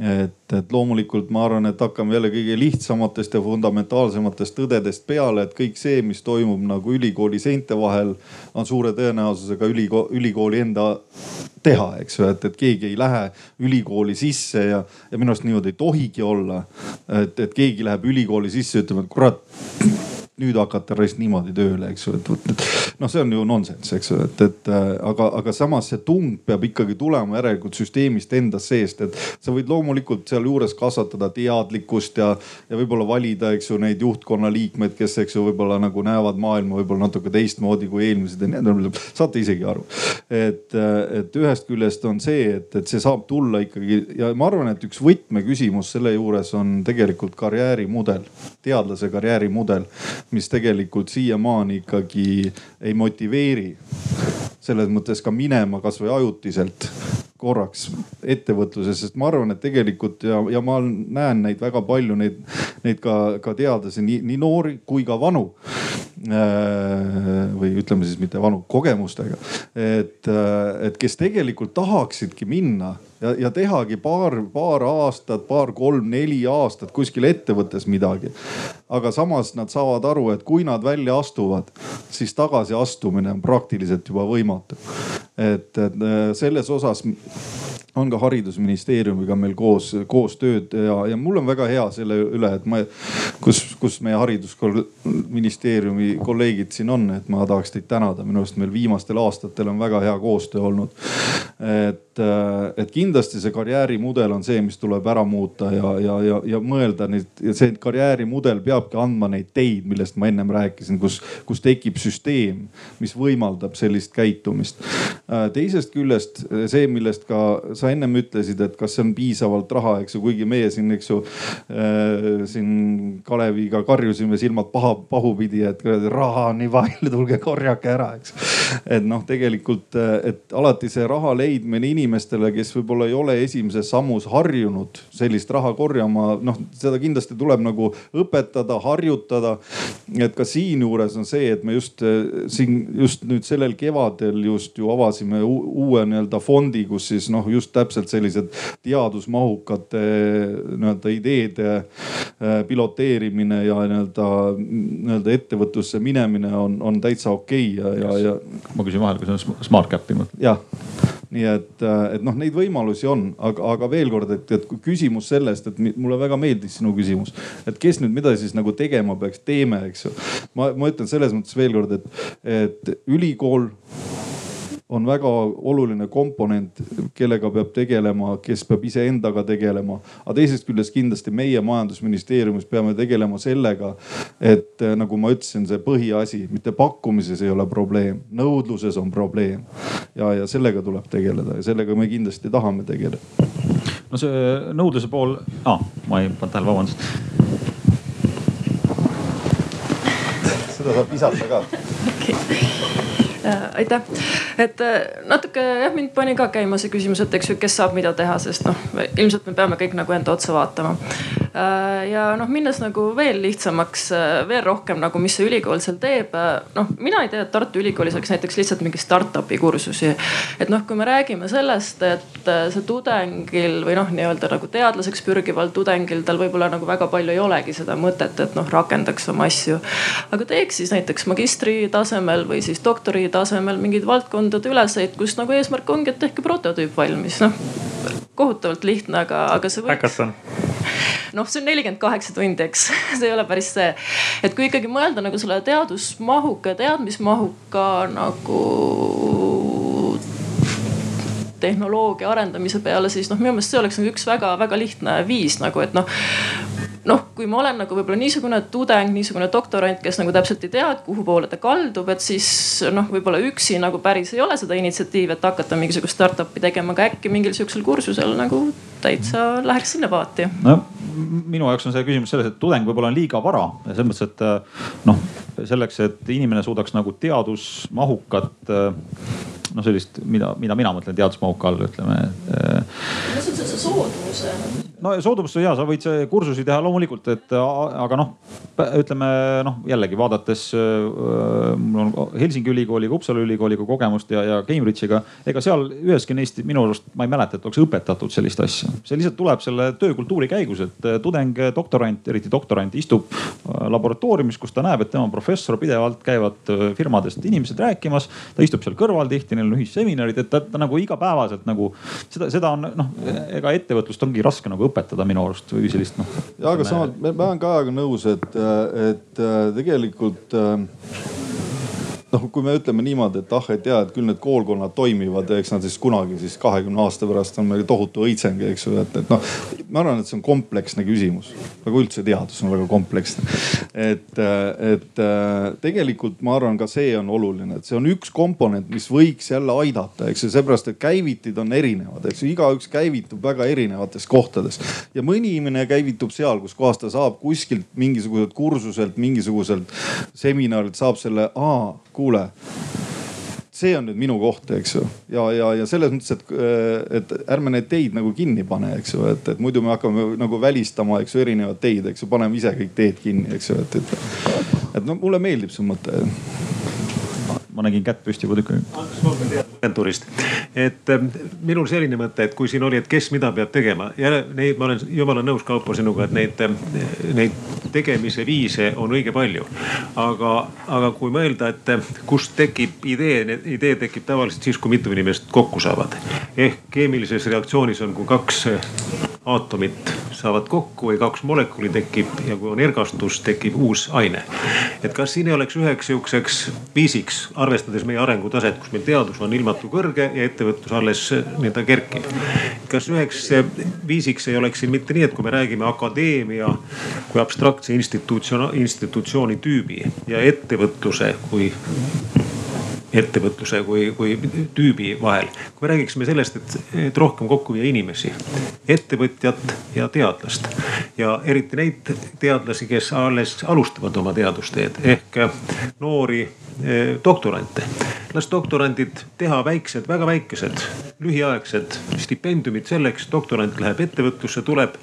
et, et loomulikult ma arvan, et hakkame jälle kõige lihtsamatest ja fundamentaalsematest tõdedest peale, et kõik see, mis toimub nagu ülikooli seinte vahel, on suure tõenäosusega ülikooli, ülikooli enda teha, eks ju, et, et keegi ei lähe ülikooli sisse ja, ja minu arust niimoodi ei tohigi olla. et, et keegi läheb ülikooli sisse, ütleb, et kurat nüüd hakata raisk niimoodi tööle, eks ju, et vot noh, see on ju nonsense, eks ju, et, et äh, aga, aga samas see tung peab ikkagi tulema järelikult süsteemist endast seest, et sa võid loomulikult sealjuures kasvatada teadlikkust ja, ja võib-olla valida, eks ju, neid juhtkonna liikmeid, kes, eks ju, võib-olla nagu näevad maailma võib-olla natuke teistmoodi kui eelmised ja nii edasi. saate isegi aru, et, et ühest küljest on see, et, et see saab tulla ikkagi ja ma arvan, et üks võtmeküsimus selle juures on tegelikult karjäärimudel, teadlase karjäärimudel mis tegelikult siiamaani ikkagi ei motiveeri selles mõttes ka minema kasvõi ajutiselt korraks ettevõtluses, sest ma arvan, et tegelikult ja, ja ma näen neid väga palju, neid, neid ka, ka teadlasi, nii, nii noori kui ka vanu. Äh, või ütleme siis mitte vanu, kogemustega. et, äh, et kes tegelikult tahaksidki minna ja, ja tehagi paar, paar aastat, paar, kolm-neli aastat kuskil ettevõttes midagi. aga samas nad saavad aru, et kui nad välja astuvad, siis tagasiastumine on praktiliselt juba võimatu. et, et äh, selles osas on ka haridusministeeriumiga meil koos, koostööd ja, ja mul on väga hea selle üle, et ma, kus, kus meie haridusministeeriumi kolleegid siin on, et ma tahaks teid tänada, minu arust meil viimastel aastatel on väga hea koostöö olnud. et, et kindlasti see karjäärimudel on see, mis tuleb ära muuta ja, ja, ja, ja mõelda neid ja see karjäärimudel peabki andma neid teid, millest ma ennem rääkisin, kus, kus tekib süsteem, mis võimaldab sellist käitumist. teisest küljest see, millest ka sa ennem ütlesid, et kas see on piisavalt raha, eks ju, kuigi meie siin, eks ju äh, siin Kaleviga karjusime silmad paha, pahupidi, et raha on nii palju, tulge korjake ära, eks. et noh, tegelikult, et alati see raha leidmine leidmine inimestele, kes võib-olla ei ole esimeses sammus harjunud sellist raha korjama, noh seda kindlasti tuleb nagu õpetada, harjutada. et ka siinjuures on see, et me just siin just nüüd sellel kevadel just ju avasime uue nii-öelda fondi, kus siis noh, just täpselt sellised teadusmahukate nii-öelda ideede äh, piloteerimine ja nii-öelda, nii-öelda ettevõtlusse minemine on, on täitsa okei okay ja, ja, ja. ma küsin vahele, kui sa smart cap'i mõtled. jah nii et, äh, et noh, neid võimalusi on, aga, aga veel kord, et, et küsimus sellest, et mulle väga meeldis sinu küsimus, et kes nüüd mida siis nagu tegema peaks, teeme, eks ju. ma, ma ütlen selles mõttes veel kord, et, et ülikool on väga oluline komponent, kellega peab tegelema, kes peab iseendaga tegelema. aga teisest küljest kindlasti meie majandusministeeriumis peame tegelema sellega, et eh, nagu ma ütlesin, see põhiasi, mitte pakkumises ei ole probleem, nõudluses on probleem. ja, ja sellega tuleb tegeleda ja sellega me kindlasti tahame tegeleda. no see nõudluse pool ah,, ma ei pannud tähele, vabandust. seda saab visata ka. okei okay aitäh, et äh, natuke jah, mind pani ka käima see küsimus, et eks ju, kes saab mida teha, sest noh, ilmselt me peame kõik nagu enda otsa vaatama. Äh, ja noh, minnes nagu veel lihtsamaks, äh, veel rohkem nagu, mis see ülikool seal teeb. noh, mina ei tea, et Tartu Ülikoolis oleks näiteks lihtsalt mingi startup'i kursusi. et noh, kui me räägime sellest, et see tudengil või noh, nii-öelda nagu teadlaseks pürgival tudengil, tal võib-olla nagu väga palju ei olegi seda mõtet, et noh, rakendaks oma asju. aga teeks siis näiteks magistri tasemel või siis doktori tasemel mingeid valdkondade üleseid, kus nagu eesmärk ongi, et tehke prototüüp valmis, noh kohutavalt lihtne, aga, aga see võiks. noh, see on nelikümmend kaheksa tundi, eks see ei ole päris see. et kui ikkagi mõelda nagu selle teadusmahuka, teadmismahuka nagu tehnoloogia arendamise peale, siis noh, minu meelest see oleks nagu üks väga-väga lihtne viis nagu, et noh noh, kui ma olen nagu võib-olla niisugune tudeng, niisugune doktorant, kes nagu täpselt ei tea, et kuhu poole ta kaldub, et siis noh, võib-olla üksi nagu päris ei ole seda initsiatiivi, et hakata mingisugust startup'i tegema, aga äkki mingil sihukesel kursusel nagu täitsa läheks sinna paati. no minu jaoks on see küsimus selles, et tudeng võib-olla on liiga vara selles mõttes, et äh, noh, selleks, et inimene suudaks nagu teadusmahukat äh, noh, sellist, mida, mida mina mõtlen teadusmahuka all, ütleme. mis on see soodumuse? no soodumust ja sa võid kursusi teha loomulikult, et aga noh, ütleme noh, jällegi vaadates mul on Helsingi ülikooliga, Uppsala ülikooliga kogemust ja, ja Cambridge'iga. ega seal üheski neist minu arust ma ei mäleta, et oleks õpetatud sellist asja. see lihtsalt tuleb selle töökultuuri käigus, et tudeng, doktorant, eriti doktorant istub laboratooriumis, kus ta näeb, et tema professor pidevalt käivad firmadest inimesed rääkimas. ta istub seal kõrval tihti, neil on ühisseminarid, et ta, ta nagu igapäevaselt nagu seda, seda on noh, ega ettevõtlust ongi raske nagu õpetada minu arust või sellist noh. ja aga samas ma olen Kajaga nõus, et, et tegelikult noh, kui me ütleme niimoodi, et ah, et ja, et küll need koolkonnad toimivad eks nad siis kunagi siis kahekümne aasta pärast on meil tohutu õitseng, eks ju, et, et noh. ma arvan, et see on kompleksne küsimus, aga üldse teadus on väga kompleksne. et, et tegelikult ma arvan, ka see on oluline, et see on üks komponent, mis võiks jälle aidata, eks ju, seepärast, et käivitid on erinevad, eks ju, igaüks käivitub väga erinevates kohtades. ja mõni inimene käivitub seal, kus kohas ta saab kuskilt mingisuguselt kursuselt, mingisuguselt seminarilt saab selle, aa kuule see on nüüd minu koht, eks ju. ja, ja, ja selles mõttes, et, et ärme neid teid nagu kinni pane, eks ju, et, et muidu me hakkame nagu välistama, eks ju, erinevaid teid, eks ju, paneme ise kõik teed kinni, eks ju, et, et. et no mulle meeldib see mõte ma nägin kätt püsti aega. agentuurist, et ähm, minul selline mõte, et kui siin oli, et kes mida peab tegema ja neid ma olen jumala nõus, Kaupo sinuga, et neid, ähm, neid tegemise viise on õige palju. aga, aga kui mõelda, et äh, kust tekib idee, idee tekib tavaliselt siis, kui mitu inimest kokku saavad. ehk keemilises reaktsioonis on, kui kaks aatomit saavad kokku või kaks molekuli tekib ja kui on ergastus, tekib uus aine. et kas siin ei oleks üheks sihukeseks viisiks, arvestades meie arengutaset, kus meil teadus on ilmatu kõrge ja ettevõtlus alles nii-öelda kerkib. kas üheks viisiks ei oleks siin mitte nii, et kui me räägime akadeemia kui abstraktse institutsiooni, institutsiooni tüübi ja ettevõtluse kui ettevõtluse kui, kui tüübi vahel. kui me räägiksime sellest, et, et rohkem kokku viia inimesi, ettevõtjat ja teadlast ja eriti neid teadlasi, kes alles alustavad oma teadusteed ehk noori eh, doktorante. las doktorandid teha väiksed, väga väikesed, lühiaegsed stipendiumid selleks, doktorant läheb ettevõtlusse, tuleb,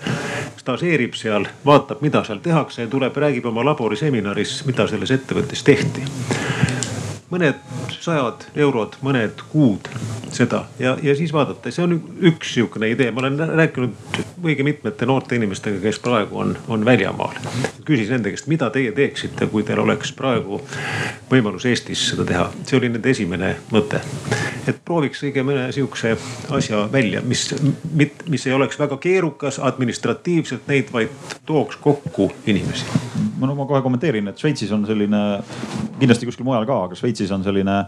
stažeerib seal, vaatab, mida seal tehakse ja tuleb, räägib oma laboriseminaris, mida selles ettevõttes tehti mõned sajad eurod, mõned kuud seda ja, ja siis vaadata, see on üks sihukene idee, ma olen rääkinud õige mitmete noorte inimestega, kes praegu on, on väljamaal. küsisin nende käest, mida teie teeksite, kui teil oleks praegu võimalus Eestis seda teha. see oli nende esimene mõte. et prooviks õige mõne sihukese asja välja, mis, mis ei oleks väga keerukas administratiivselt neid, vaid tooks kokku inimesi. no ma kohe kommenteerin, et Šveitsis on selline, kindlasti kuskil mujal ka, aga Šveitsis on selline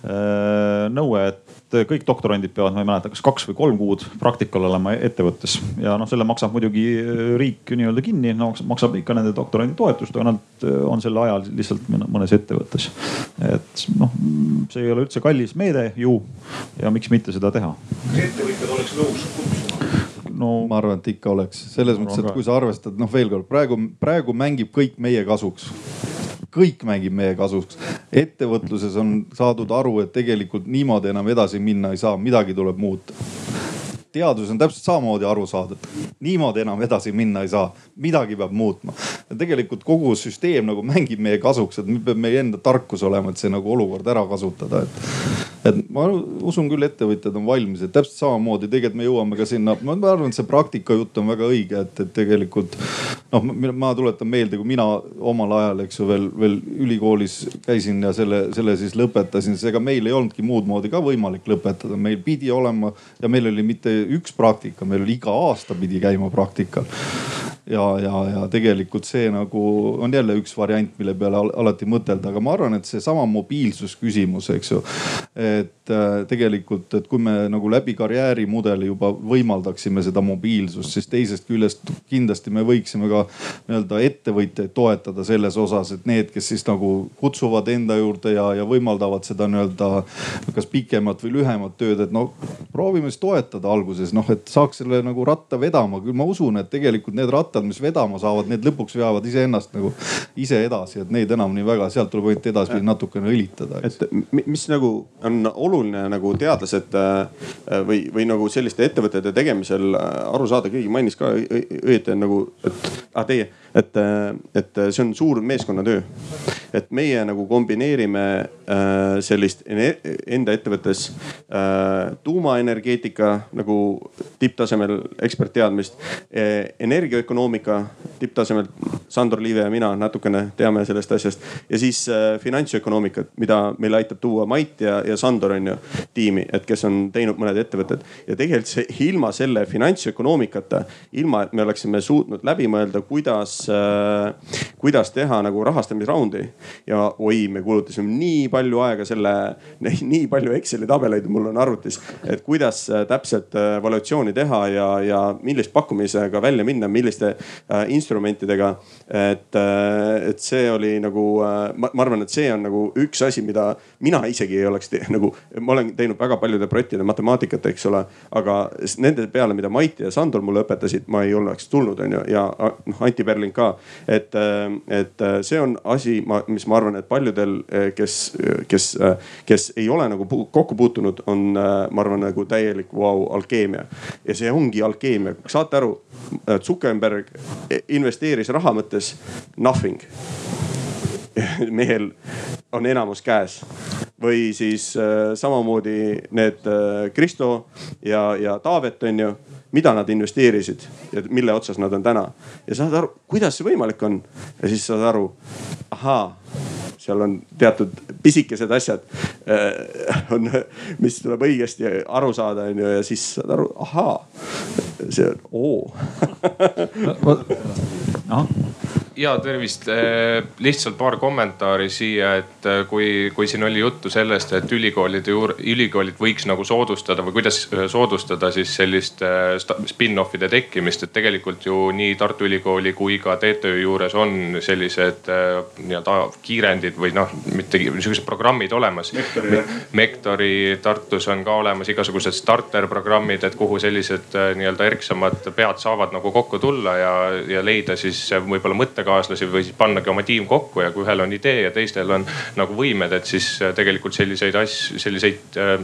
Äh, nõue, et kõik doktorandid peavad, ma ei mäleta, kas kaks või kolm kuud praktikal olema ettevõttes ja noh, selle maksab muidugi äh, riik nii-öelda kinni, no maksab ikka nende doktorandi toetust, aga nad äh, on sel ajal lihtsalt mõnes ettevõttes. et noh, see ei ole üldse kallis meede ju ja miks mitte seda teha. kas ettevõtjad oleks nõus kutsuma? no ma arvan, et ikka oleks, selles mõttes, et kui sa arvestad, noh veel kord praegu, praegu mängib kõik meie kasuks kõik mängib meie kasuks. ettevõtluses on saadud aru, et tegelikult niimoodi enam edasi minna ei saa, midagi tuleb muuta teaduses on täpselt samamoodi aru saadud. niimoodi enam edasi minna ei saa, midagi peab muutma. ja tegelikult kogu süsteem nagu mängib meie kasuks, et meil peab meie enda tarkus olema, et see nagu olukord ära kasutada, et. Et ma usun küll, ettevõtjad on valmis, et täpselt samamoodi tegelikult me jõuame ka sinna, ma arvan, et see praktika jutt on väga õige, et, et tegelikult noh, ma tuletan meelde, kui mina omal ajal, eks ju veel, veel ülikoolis käisin ja selle, selle siis lõpetasin, siis ega meil ei olnudki muud moodi ka võimalik lõpetada, meil pidi olema ja meil oli mitte üks praktika, meil oli iga aasta pidi käima praktikal ja, ja, ja tegelikult see nagu on jälle üks variant, mille peale alati mõtelda, aga ma arvan, et seesama mobiilsusküsimus, eks ju. uh, et äh, tegelikult, et kui me nagu läbi karjäärimudeli juba võimaldaksime seda mobiilsust, siis teisest küljest kindlasti me võiksime ka nii-öelda ettevõtjaid toetada selles osas, et need, kes siis nagu kutsuvad enda juurde ja, ja võimaldavad seda nii-öelda kas pikemat või lühemat tööd, et no proovime siis toetada alguses noh, et saaks selle nagu ratta vedama, küll ma usun, et tegelikult need rattad rattad, mis vedama saavad, need lõpuks veavad iseennast nagu ise edasi, et neid enam nii väga, sealt tuleb ainult edaspidi natukene õlitada. et mis nagu on oluline nagu teadlased äh, või, või nagu selliste ettevõtete tegemisel äh, aru saada, keegi mainis ka õieti nagu, et ah, teie et, et see on suur meeskonnatöö. et meie nagu kombineerime äh, sellist enda ettevõttes äh, tuumaenergeetika nagu tipptasemel ekspertteadmist, e, energiaökonoomika tipptasemel. Sandor Liive ja mina natukene teame sellest asjast ja siis äh, finantsökonoomikat, mida meil aitab tuua Mait ja, ja Sandor on ju tiimi, et kes on teinud mõned ettevõtted ja tegelikult see ilma selle finantsökonoomikata, ilma et me oleksime suutnud läbi mõelda, kuidas äh, kuidas teha nagu rahastamisraundi. ja oi, me kulutasime nii palju aega selle, nii palju Exceli tabeleid mul on arvutis, et kuidas äh, täpselt äh, evaluatsiooni teha ja, ja millist pakkumisega välja minna, milliste instrumentidega. et, et see oli nagu, ma, ma arvan, et see on nagu üks asi, mida mina isegi ei oleks te, nagu, ma olen teinud väga paljude projektide matemaatikat, eks ole, aga nende peale, mida Mait ja Sandor mulle õpetasid, ma ei oleks tulnud, onju ja noh Anti Perling ka. et, et see on asi, mis ma arvan, et paljudel, kes, kes, kes ei ole nagu kokku puutunud, on, ma arvan, nagu täielik vau wow, alkeemia. ja see ongi alkeemia, saate aru, Zuckerberg investeeris raha mõttes nothing mehel on enamus käes. Või siis äh, samamoodi need äh, Kristo ja, ja Taavet on ju mida nad investeerisid ja mille otsas nad on täna. ja saad aru, kuidas see võimalik on? Ja siis saad aru, ahaa, seal on teatud pisikesed asjad äh, on, mis tuleb õigesti aru saada, onju ja siis saad aru, ahaa, see on oo. Ahah ja tervist, lihtsalt paar kommentaari siia, et kui, kui siin oli juttu sellest, et ülikoolide juur-, ülikoolid võiks nagu soodustada või kuidas soodustada siis sellist spin-off'ide tekkimist, et tegelikult ju nii Tartu Ülikooli kui ka TTÜ juures on sellised nii-öelda kiirendid või noh, mitte niisugused programmid olemas. Mektori Tartus on ka olemas igasugused starter programmid, et kuhu sellised nii-öelda erksamad pead saavad nagu kokku tulla ja, ja leida siis võib-olla mõttekaaslasi või siis pannagi oma tiim kokku ja kui ühel on idee ja teistel on nagu võimed, et siis tegelikult selliseid asju, selliseid äh,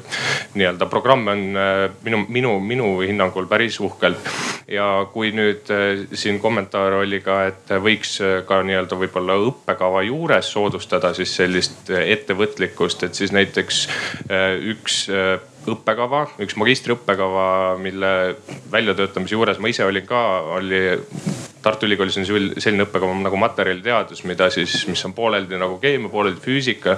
nii-öelda programme on äh, minu, minu, minu hinnangul päris uhkelt. ja kui nüüd äh, siin kommentaar oli ka, et võiks ka nii-öelda võib-olla õppekava juures soodustada siis sellist ettevõtlikkust, et siis näiteks üks õppekava, üks magistriõppekava, mille väljatöötamise juures ma ise olin ka, oli Tartu Ülikoolis on selline õppekava nagu materjaliteadus, mida siis, mis on pooleldi nagu keemia, pooleldi füüsika.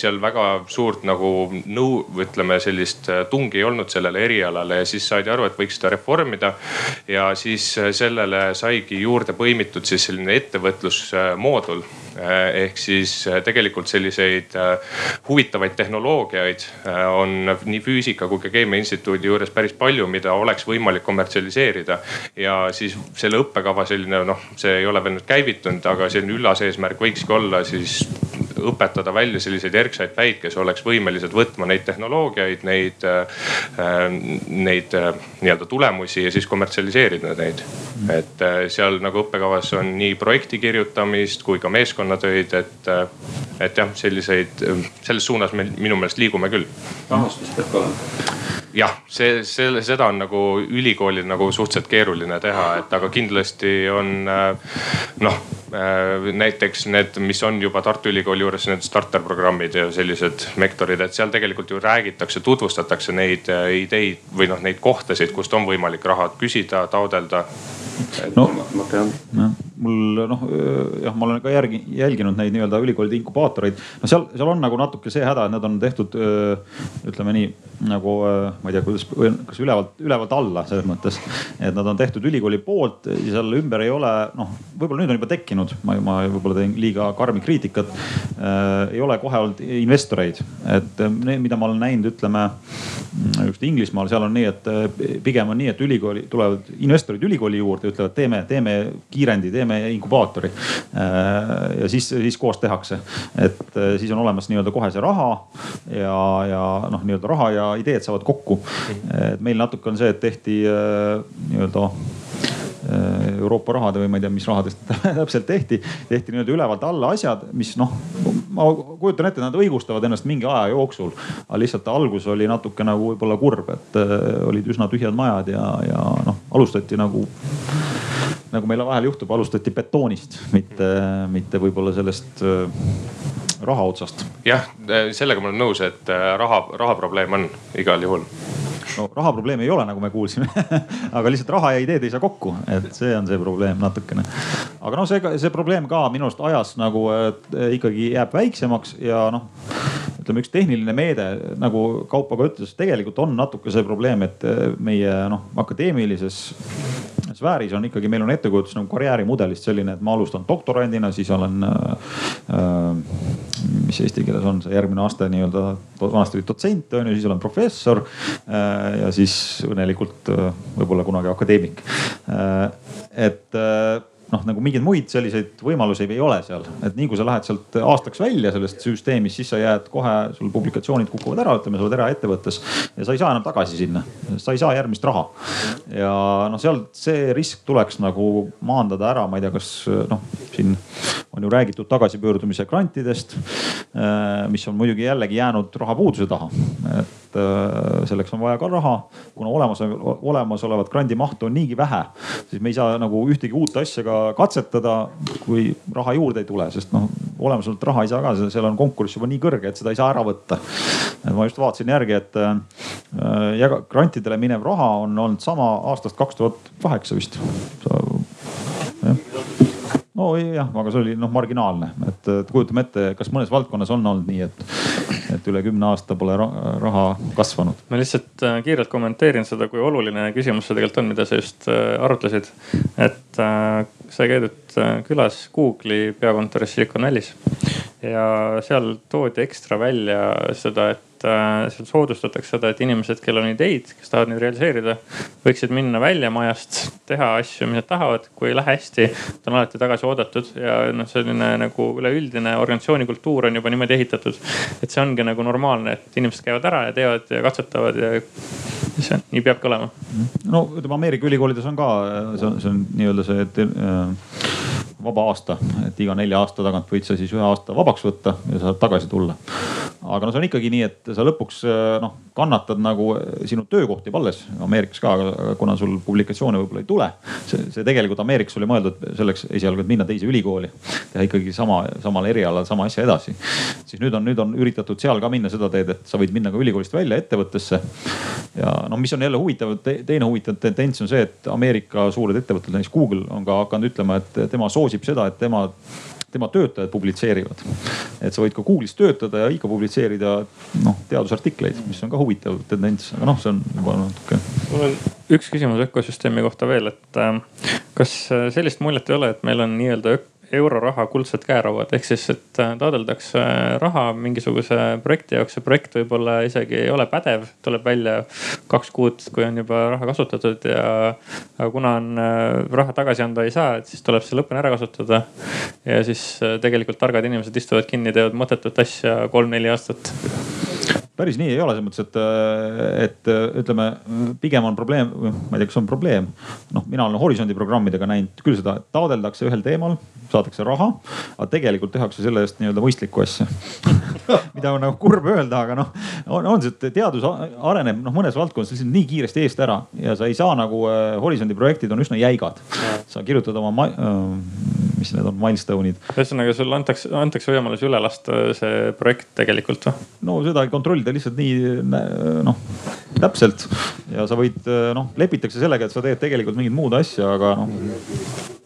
seal väga suurt nagu nõu, ütleme sellist tungi ei olnud sellele erialale ja siis saadi aru, et võiks seda reformida. ja siis sellele saigi juurde põimitud siis selline ettevõtlusmoodul ehk siis tegelikult selliseid huvitavaid tehnoloogiaid on nii füüsika kui ka keemia instituudi juures päris palju, mida oleks võimalik kommertsialiseerida. ja siis selle õppekava selline noh, see ei ole veel nüüd käivitunud, aga selline üllas eesmärk võikski olla siis õpetada välja selliseid erksaid päid, kes oleks võimelised võtma neid tehnoloogiaid, neid, neid nii-öelda tulemusi ja siis kommertsialiseerida neid. et seal nagu õppekavas on nii projekti kirjutamist kui ka meeskonnatöid, et, et jah, selliseid, selles suunas me minu meelest liigume küll. rahastus peab ka olema jah, see, selle, seda on nagu ülikoolil nagu suhteliselt keeruline teha, et aga kindlasti on noh Äh, näiteks need, mis on juba Tartu Ülikooli juures need starter programmid ja sellised mektorid, et seal tegelikult ju räägitakse, tutvustatakse neid äh, ideid või noh, neid kohtasid, kust on võimalik raha küsida, taodelda. no jah, mul noh jah, ma olen ka järgi, jälginud neid nii-öelda ülikoolide inkubaatoreid. no seal, seal on nagu natuke see häda, et need on tehtud ütleme nii nagu ma ei tea, kuidas, kas ülevalt, ülevalt alla selles mõttes. et nad on tehtud ülikooli poolt ja seal ümber ei ole noh, võib-olla nüüd on juba tekkinud, ma, ma võib-olla teen liiga karmi kriitikat äh,. ei ole kohe olnud investoreid, et need, mida ma olen näinud, ütleme just Inglismaal, seal on nii, et pigem on nii, et ülikooli tulevad investorid ülikooli juurde, ütlevad, teeme, teeme kiirendi, teeme teeme inkubaatori. Äh, ja siis, siis koos tehakse, et äh, siis on olemas nii-öelda kohe see raha ja, ja noh, nii-öelda raha ja ideed saavad kokku. et meil natuke on see, et tehti äh, nii-öelda Euroopa rahade või ma ei tea, mis rahadest täpselt tehti, tehti nii-öelda ülevalt alla asjad, mis noh, ma kujutan ette, nad õigustavad ennast mingi aja jooksul. aga lihtsalt algus oli natuke nagu võib-olla kurb, et olid üsna tühjad majad ja, ja noh, alustati nagu nagu meil vahel juhtub, alustati betoonist, mitte, mitte võib-olla sellest äh, raha otsast. jah, sellega ma olen nõus, et äh, raha, rahaprobleem on igal juhul no raha probleemi ei ole, nagu me kuulsime aga lihtsalt raha ja ideed ei saa kokku, et see on see probleem natukene. aga noh, see, see probleem ka minu arust ajas nagu ikkagi jääb väiksemaks ja noh ütleme, üks tehniline meede, nagu Kaupo ka ütles, tegelikult on natuke see probleem, et meie noh, akadeemilises sfääris on ikkagi, meil on ettekujutus nagu karjäärimudelist selline, et ma alustan doktorandina, siis olen äh,. mis eesti keeles on see järgmine aste nii-öelda, vanasti oli dotsent on ju, siis olen professor äh,. ja siis õnnelikult äh, võib-olla kunagi akadeemik äh,. et äh, noh, nagu mingeid muid selliseid võimalusi ei ole seal, et nii kui sa lähed sealt aastaks välja sellest süsteemist, siis sa jääd kohe, sul publikatsioonid kukuvad ära, ütleme, sa oled eraettevõttes ja sa ei saa enam tagasi sinna, sa ei saa järgmist raha. ja noh, seal see risk tuleks nagu maandada ära, ma ei tea, kas noh, siin on ju räägitud tagasipöördumise grantidest, mis on muidugi jällegi jäänud rahapuuduse taha. et selleks on vaja ka raha, kuna olemas, olemasolevat grandi mahtu on niigi vähe, siis me ei saa nagu ühtegi uut asja ka katsetada, kui raha juurde ei tule, sest noh, olemasolevat raha ei saa ka, seal on konkurss juba nii kõrge, et seda ei saa ära võtta. ma just vaatasin järgi, et äh, grantidele minev raha on olnud sama aastast kaks tuhat kaheksa vist. Nojah, aga see oli noh marginaalne, et et kujutame ette, kas mõnes valdkonnas on olnud nii, et, et üle kümne aasta pole raha kasvanud? ma lihtsalt äh, kiirelt kommenteerin seda, kui oluline küsimus see tegelikult on, mida sa just äh, arutlesid. et äh, sai käidud külas Google'i peakontoris Silicon Valley's ja seal toodi ekstra välja seda, et äh, seal soodustatakse seda, et inimesed, kellel on ideid, kes tahavad neid realiseerida, võiksid minna välja majast, teha asju, mida tahavad. kui ei lähe hästi, ta on alati tagasi oodatud ja noh, selline nagu üleüldine organisatsiooni kultuur on juba niimoodi ehitatud. et see ongi nagu normaalne, et inimesed käivad ära ja teevad ja katsetavad ja see nii peabki olema. no ütleme Ameerika ülikoolides on ka, see on, see on nii-öelda see, et äh, vaba aasta, et iga nelja aasta tagant võid sa siis ühe aasta vabaks võtta ja saad tagasi tulla. Aga no see on ikkagi nii, et sa lõpuks eh, noh kannatad nagu eh, sinu töökoht jääb alles, Ameerikas ka, kuna sul publikatsioone võib-olla ei tule. see, see tegelikult Ameerikas oli mõeldud selleks esialgu, et minna teise ülikooli, teha ikkagi sama, samal erialal sama asja edasi. siis nüüd on, nüüd on üritatud seal ka minna seda teed, et sa võid minna ka ülikoolist välja ettevõttesse. ja no mis on jälle huvitav te,, teine huvitav tendents on see, et Ameerika suured ettevõtted, näiteks Google on ka hakanud ütlema, et tema soosib seda, et tema tema töötajad publitseerivad. et sa võid ka Google'is töötada ja ikka publitseerida noh teadusartikleid, mis on ka huvitav tendents, aga noh, see on juba natuke. mul on üks küsimus ökosüsteemi kohta veel, et äh, kas sellist muljet ei ole, et meil on nii-öelda euroraha kuldsed käerauad, ehk siis, et äh, taotletakse raha mingisuguse projekti jaoks, see projekt võib-olla isegi ei ole pädev, tuleb välja kaks kuud, kui on juba raha kasutatud ja. kuna on äh, raha tagasi anda ei saa, et siis tuleb see lõpuni ära kasutada. ja siis äh, tegelikult targad inimesed istuvad kinni, teevad mõttetut asja kolm-neli aastat päris nii ei ole, selles mõttes, et, et ütleme, pigem on probleem, ma ei tea, kas on probleem. noh, mina olen Horisondi programmidega näinud küll seda, et taodeldakse ühel teemal, saadakse raha, aga tegelikult tehakse selle eest nii-öelda mõistlikku asja mida on nagu kurb öelda, aga noh, on, on see, et teadus areneb noh, mõnes valdkonnas lihtsalt nii kiiresti eest ära ja sa ei saa nagu äh, Horisondi projektid on üsna jäigad. sa kirjutad oma äh, mis need on, milstone'id. ühesõnaga sulle antakse, antakse võimalus üle lasta see projekt tegelikult või? no seda ei kontrollida lihtsalt nii noh täpselt ja sa võid noh, lepitakse sellega, et sa teed tegelikult mingit muud asja, aga noh.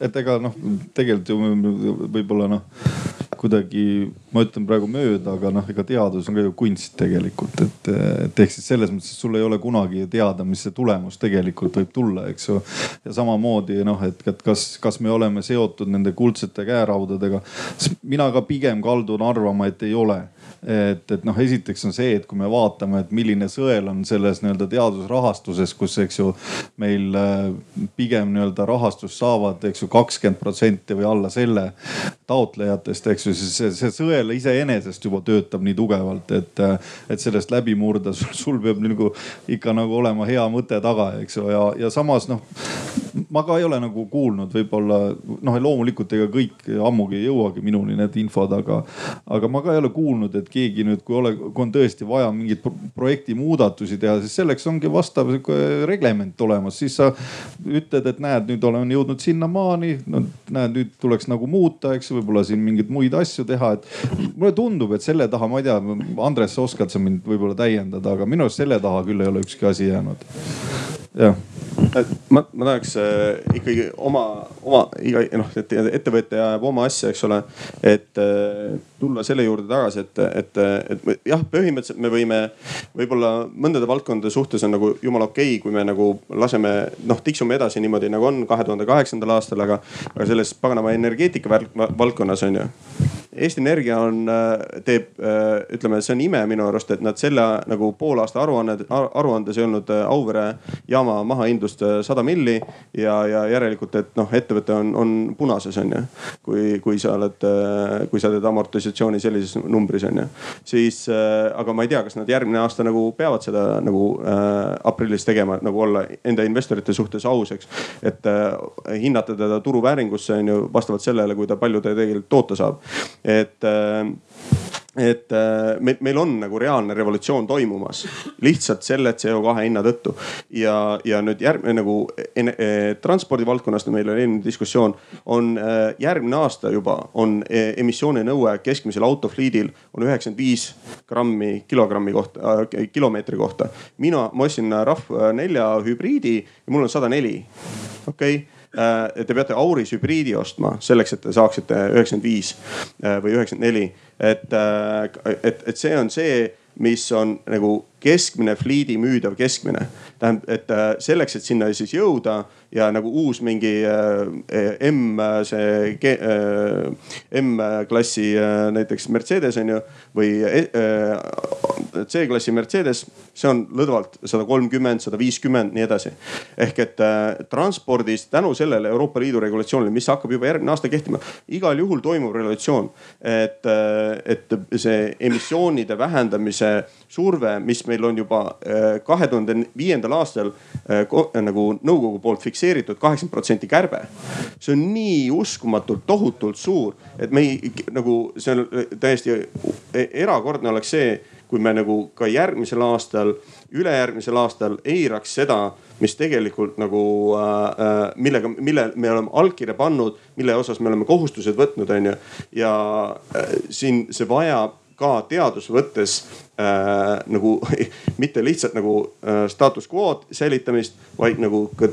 et ega noh, tegelikult ju võib-olla noh kuidagi, ma ütlen praegu mööda, aga noh, ega teadus on ka ju kunst tegelikult, et, et ehk siis selles mõttes, et sul ei ole kunagi teada, mis see tulemus tegelikult võib tulla, eks ju. ja samamoodi noh, et, et kas, kas me oleme seotud nende kuldsete käeraudadega. mina ka pigem kaldun arvama, et ei ole et, et noh, esiteks on see, et kui me vaatame, et milline sõel on selles nii-öelda teadusrahastuses, kus, eks ju, meil äh, pigem nii-öelda rahastust saavad, eks ju, kakskümmend protsenti või alla selle taotlejatest, eks ju, siis see, see sõel iseenesest juba töötab nii tugevalt, et, äh, et sellest läbi murda, sul peab nagu ikka nagu olema hea mõte taga, eks ju, ja, ja samas noh, ma ka ei ole nagu kuulnud, võib-olla noh, loomulikult ega kõik ammugi ei jõuagi minuni need infod, aga, aga ma ka ei ole kuulnud, et keegi nüüd, kui ole, kui on tõesti vaja mingeid projekti muudatusi teha, siis selleks ongi vastav reglement olemas, siis sa ütled, et näed, nüüd olen jõudnud sinnamaani, no näed, nüüd tuleks nagu muuta, eks võib-olla siin mingeid muid asju teha, et mulle tundub, et selle taha, ma ei tea, Andres, sa oskad sa mind võib-olla täiendada, aga minu arust selle taha küll ei ole ükski asi jäänud. jah ma, ma tahaks äh, ikkagi oma, oma iga noh, et ettevõtja ajab oma asja, eks ole. et äh, tulla selle juurde tagasi, et, et, et jah, põhimõtteliselt me võime võib-olla mõndade valdkondade suhtes on nagu jumala okei okay,, kui me nagu laseme noh, tiksume edasi niimoodi nagu on kahe tuhande kaheksandal aastal, aga, aga selles paganama energeetika valdkonnas on ju Eesti Energia on, äh, teeb, äh, ütleme, see on ime minu arust, et nad selle nagu poolaasta aruanne, aruandes ei olnud äh, Auvere jaama mahahindlust sada milli ja, ja järelikult, et noh, ettevõte on, on punases on ju. kui, kui sa oled, kui sa teed amortisatsiooni sellises numbris on ju, siis aga ma ei tea, kas nad järgmine aasta nagu peavad seda nagu äh, aprillis tegema, nagu olla enda investorite suhtes aus, eks. et äh, hinnata teda turuvääringusse on ju vastavalt sellele, kui ta palju ta tegelikult toota saab et äh, et äh, meil, meil on nagu reaalne revolutsioon toimumas lihtsalt selle CO2 hinna tõttu. ja, ja nüüd järgmine nagu eh, transpordi valdkonnast meil oli eelmine diskussioon, on äh, järgmine aasta juba on eh, emissiooninõue keskmisel autofliidil on üheksakümmend viis grammi kilogrammi kohta äh,, kilomeetri kohta. mina, ma ostsin RAV4 hübriidi ja mul on sada neli, okei okay te peate Auris hübriidi ostma selleks, et te saaksite üheksakümmend viis või üheksakümmend neli. et, et, et see on see mis on nagu keskmine fliidi müüdav keskmine. tähendab, et selleks, et sinna siis jõuda ja nagu uus mingi äh, M, see äh, M-klassi äh, näiteks Mercedes on ju või C-klassi Mercedes, see on lõdvalt sada kolmkümmend, sada viiskümmend, nii edasi. ehk et transpordis tänu sellele Euroopa Liidu regulatsioonile, mis hakkab juba järgmine aasta kehtima, igal juhul toimub regulatsioon, et, et see emissioonide vähendamise surve, mis meil on juba kahe tuhande viiendal aastal nagu nõukogu poolt fikseeritud kaheksakümmend protsenti kärbe. see on nii uskumatult tohutult suur, et me ei nagu see on täiesti erakordne oleks see, kui me nagu ka järgmisel aastal, ülejärgmisel aastal eiraks seda, mis tegelikult nagu äh,, millega, mille me oleme allkirja pannud, mille osas me oleme kohustused võtnud, onju. ja äh, siin see vajab ka teaduse võttes äh, nagu mitte lihtsalt nagu äh, status quo säilitamist, vaid nagu ka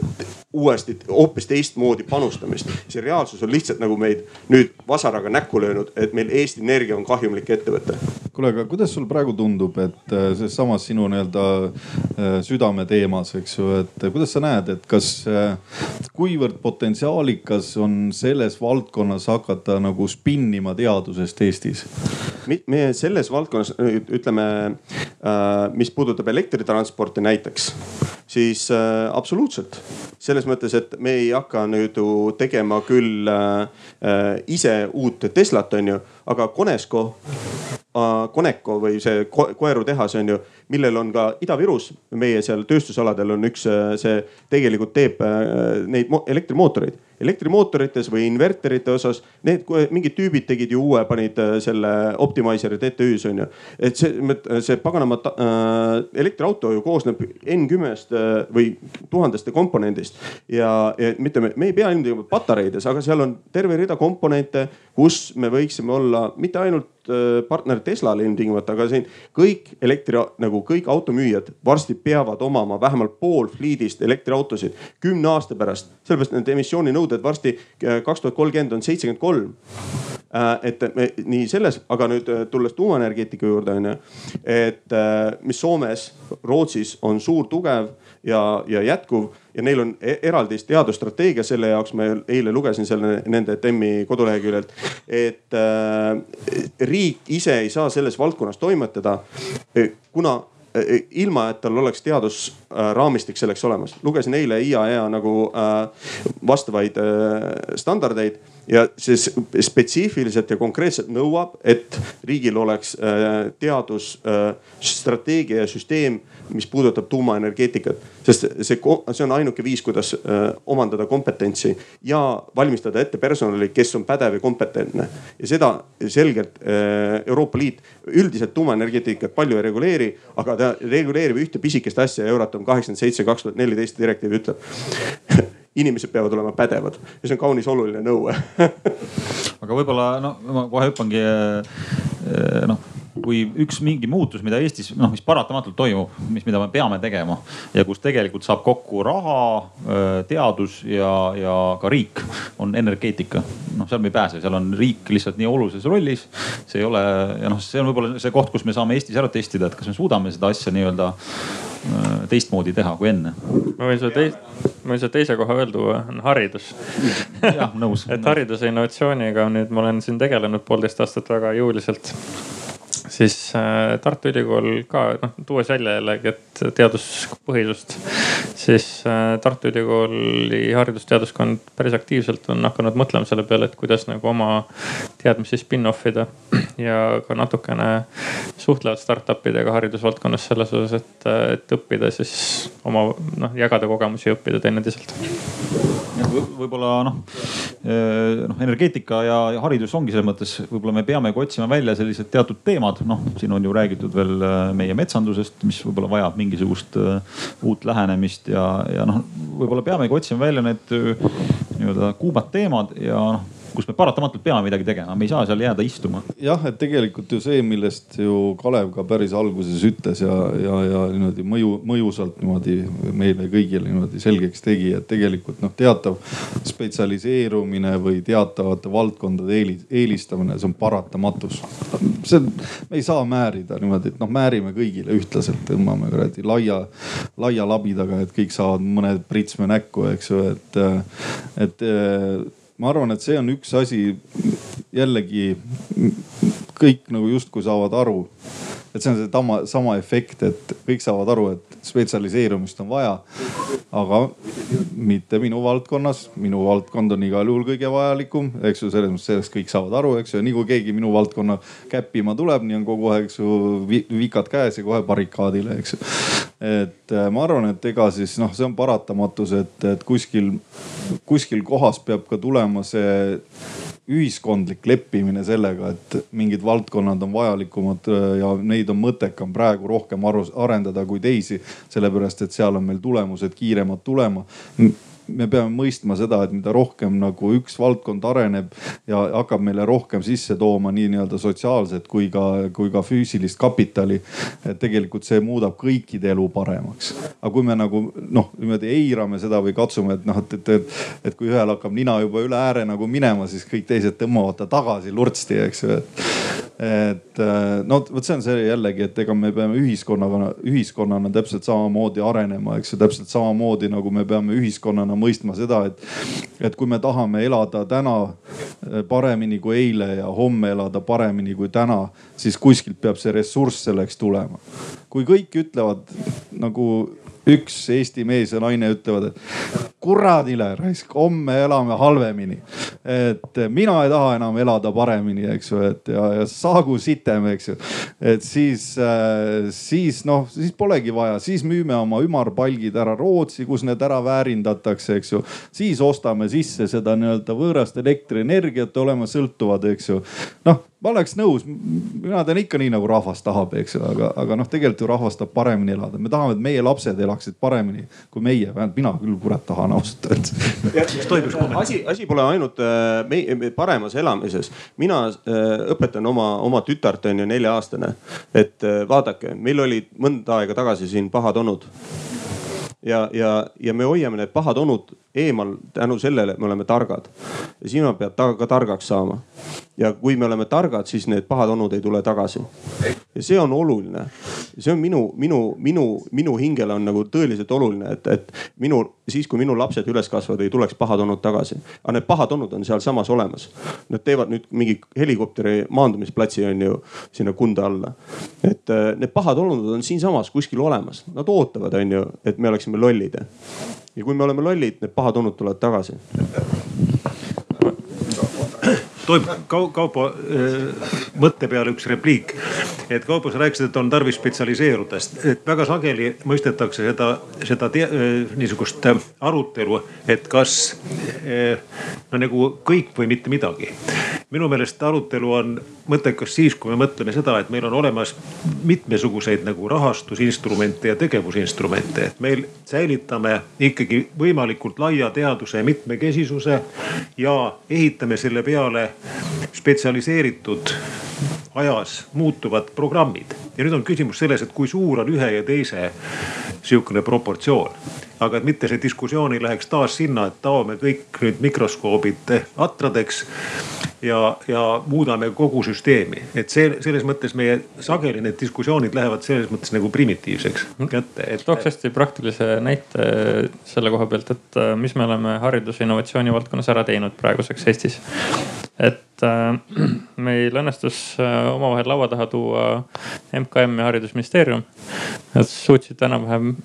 uuesti hoopis teistmoodi panustamist. see reaalsus on lihtsalt nagu meid nüüd vasaraga näkku löönud, et meil Eesti Energia on kahjumlik ettevõte. kuule, aga kuidas sul praegu tundub, et äh, selles samas sinu nii-öelda äh, südameteemas, eks ju, et kuidas sa näed, et kas, äh, kuivõrd potentsiaalikas on selles valdkonnas hakata nagu spinnima teadusest Eestis? me selles valdkonnas ütleme, äh, mis puudutab elektritransporti näiteks, siis äh, absoluutselt. Selles mõttes, et me ei hakka nüüd ju tegema küll äh, ise uut Teslat, on ju, aga Conesco, Coneco või see koeru tehas on ju, millel on ka Ida-Virus, meie seal tööstusaladel on üks, see tegelikult teeb neid elektrimootoreid elektrimootorites või inverterite osas, need mingid tüübid tegid ju uue, panid äh, selle Optimizeri TTÜ-s on ju. et see, see paganama äh, elektriauto ju koosneb N10-st äh, või tuhandeste komponendist ja, ja mitte me, me ei pea ilmtingimata patareides, aga seal on terve rida komponente, kus me võiksime olla mitte ainult äh, partner Teslale ilmtingimata, aga siin kõik elektri nagu kõik automüüjad varsti peavad omama vähemalt pool fliidist elektriautosid kümne aasta pärast. sellepärast need emissiooninõuded varsti äh, kaks tuhat kolmkümmend on seitsekümmend kolm äh, et me nii selles, aga nüüd tulles tuumaenergeetika juurde on ju, et mis Soomes, Rootsis on suur, tugev ja, ja jätkuv ja neil on e-, eraldi teadusstrateegia selle jaoks, ma eile lugesin selle nende TEM-i koduleheküljelt. et äh, riik ise ei saa selles valdkonnas toimetada, e, kuna e, ilma, et tal oleks teadusraamistik selleks olemas. lugesin eile IAEA nagu äh, vastavaid äh, standardeid ja see spetsiifiliselt ja konkreetselt nõuab, et riigil oleks äh, teadusstrateegia äh, ja süsteem mis puudutab tuumaenergeetikat. sest see, see on ainuke viis, kuidas äh, omandada kompetentsi ja valmistada ette personali, kes on pädev ja kompetentne. ja seda selgelt äh, Euroopa Liit üldiselt tuumaenergeetikat palju ei reguleeri, aga ta reguleerib ühte pisikest asja, Euratom kaheksakümmend seitse, kaks tuhat neliteist direktiiv ütleb inimesed peavad olema pädevad ja see on kaunis oluline nõue aga võib-olla no ma kohe hüppangi äh, noh kui üks mingi muutus, mida Eestis noh, mis paratamatult toimub, mis, mida me peame tegema ja kus tegelikult saab kokku raha, teadus ja, ja ka riik, on energeetika. noh, seal me ei pääse, seal on riik lihtsalt nii olulises rollis. see ei ole ja noh, see on võib-olla see koht, kus me saame Eestis ära testida, et kas me suudame seda asja nii-öelda teistmoodi teha kui enne. ma võin sulle teist, ma võin sulle teise koha veel tuua, on haridus. jah, nõus et hariduse innovatsiooniga nüüd ma olen siin tegelenud poolteist aastat väga jõuliselt siis äh, Tartu Ülikool ka noh, tuues välja jällegi, et teaduspõhisust, siis äh, Tartu Ülikooli haridusteaduskond päris aktiivselt on hakanud mõtlema selle peale, et kuidas nagu oma teadmisi spin-off ida ja ka natukene suhtlevad startup idega haridusvaldkonnas selles osas, et, et õppida siis oma noh, jagada kogemusi ja õppida teineteiselt võib-olla noh, eh, noh energeetika ja, ja haridus ongi selles mõttes, võib-olla me peamegi otsima välja sellised teatud teemad, noh siin on ju räägitud veel eh, meie metsandusest, mis võib-olla vajab mingisugust uh, uut lähenemist ja, ja noh, võib-olla peamegi otsima välja need nii-öelda kuumad teemad ja noh kus me paratamatult peame midagi tegema, me ei saa seal jääda istuma. jah, et tegelikult ju see, millest ju Kalev ka päris alguses ütles ja, ja, ja niimoodi mõju, mõjusalt niimoodi meile kõigile niimoodi selgeks tegi, et tegelikult noh, teatav spetsialiseerumine või teatavate valdkondade eelistamine, see on paratamatus. see, me ei saa määrida niimoodi, et noh, määrime kõigile ühtlaselt, tõmbame kuradi laia, laia labidaga, et kõik saavad mõned pritsme näkku, eks ju, et, et ma arvan, et see on üks asi, jällegi kõik nagu justkui saavad aru, et see on see tama, sama efekt, et kõik saavad aru, et spetsialiseerumist on vaja. aga mitte minu valdkonnas, minu valdkond on igal juhul kõige vajalikum, eks ju, selles mõttes sellest kõik saavad aru, eks ju, nii kui keegi minu valdkonna käppima tuleb, nii on kogu aeg, eks ju, vikad käes ja kohe barrikaadile, eks ju. Et äh, ma arvan, et ega siis noh, see on paratamatus, et, et kuskil, kuskil kohas peab ka tulema see ühiskondlik leppimine sellega, et mingid valdkonnad on vajalikumad äh, ja neid on mõttekam praegu rohkem arendada kui teisi. sellepärast, et seal on meil tulemused kiiremad tulema me peame mõistma seda, et mida rohkem nagu üks valdkond areneb ja hakkab meile rohkem sisse tooma nii nii-öelda sotsiaalset kui ka, kui ka füüsilist kapitali. et tegelikult see muudab kõikide elu paremaks. aga kui me nagu noh, niimoodi eirame seda või katsume, et noh, et, et, et, et kui ühel hakkab nina juba üle ääre nagu minema, siis kõik teised tõmbavad ta tagasi lurtsti, eks ju. et, et no vot, see on see jällegi, et ega me peame ühiskonnana, ühiskonnana täpselt samamoodi arenema, eks ju, täpselt samamoodi nagu me peame ühiskonnana mõistma seda, et, et kui me tahame elada täna eh, paremini kui eile ja homme elada paremini kui täna, siis kuskilt peab see ressurss selleks tulema. kui kõik ütlevad nagu üks Eesti mees ja naine ütlevad, et kuradile raisk, homme elame halvemini. et mina ei taha enam elada paremini, eks ju, et ja, ja saagu sitem, eks ju. et siis äh,, siis noh, siis polegi vaja, siis müüme oma ümarpalgid ära Rootsi, kus need ära väärindatakse, eks ju. siis ostame sisse seda nii-öelda võõrast elektrienergiat, oleme sõltuvad, eks ju. noh ma oleks nõus, mina teen ikka nii nagu rahvas tahab, eks ju, aga, aga noh, tegelikult ju rahvas tahab paremini elada. me tahame, et meie lapsed elaksid paremini kui meie, vähemalt mina küll kurat tahan ausalt öeldes. asi, asi pole ainult äh, meie paremas elamises. mina äh, õpetan oma, oma tütart on ju nelja-aastane, et äh, vaadake, meil olid mõnda aega tagasi siin pahad onud ja, ja, ja me hoiame need pahad onud eemal tänu sellele, et me oleme targad. ja sina pead ka targaks saama. ja kui me oleme targad, siis need pahad onud ei tule tagasi. ja see on oluline. see on minu, minu, minu, minu hingele on nagu tõeliselt oluline, et, et minu, siis kui minu lapsed üles kasvavad, ei tuleks pahad onud tagasi. aga need pahad onud on sealsamas olemas. Nad teevad nüüd mingi helikopteri maandumisplatsi on ju sinna Kunda alla. et äh, need pahad olnud on siinsamas kuskil olemas, nad ootavad, on ju, et me oleksime lollid. Ja kui me oleme lollid, need pahad onud tulevad tagasi tohib Kaupo äh, mõtte peale üks repliik. et Kaupo, sa rääkisid, et on tarvis spetsialiseeruda, et väga sageli mõistetakse seda, seda te, äh, niisugust arutelu, et kas äh, no nagu kõik või mitte midagi. minu meelest arutelu on mõttekas siis, kui me mõtleme seda, et meil on olemas mitmesuguseid nagu rahastusinstrumente ja tegevusinstrumente, et meil säilitame ikkagi võimalikult laia teaduse mitmekesisuse ja ehitame selle peale spetsialiseeritud ajas muutuvad programmid. ja nüüd on küsimus selles, et kui suur on ühe ja teise sihukene proportsioon. Aga et mitte see diskussioon ei läheks taas sinna, et taome kõik nüüd mikroskoobid atradeks ja, ja muudame kogu süsteemi. et see selles mõttes meie sageli need diskussioonid lähevad selles mõttes nagu primitiivseks kätte et.... tooks hästi praktilise näite selle koha pealt, et äh, mis me oleme hariduse innovatsiooni valdkonnas ära teinud praeguseks Eestis. et äh, meil õnnestus äh, omavahel laua taha tuua MKM ja haridusministeerium. Nad suutsid enam-vähem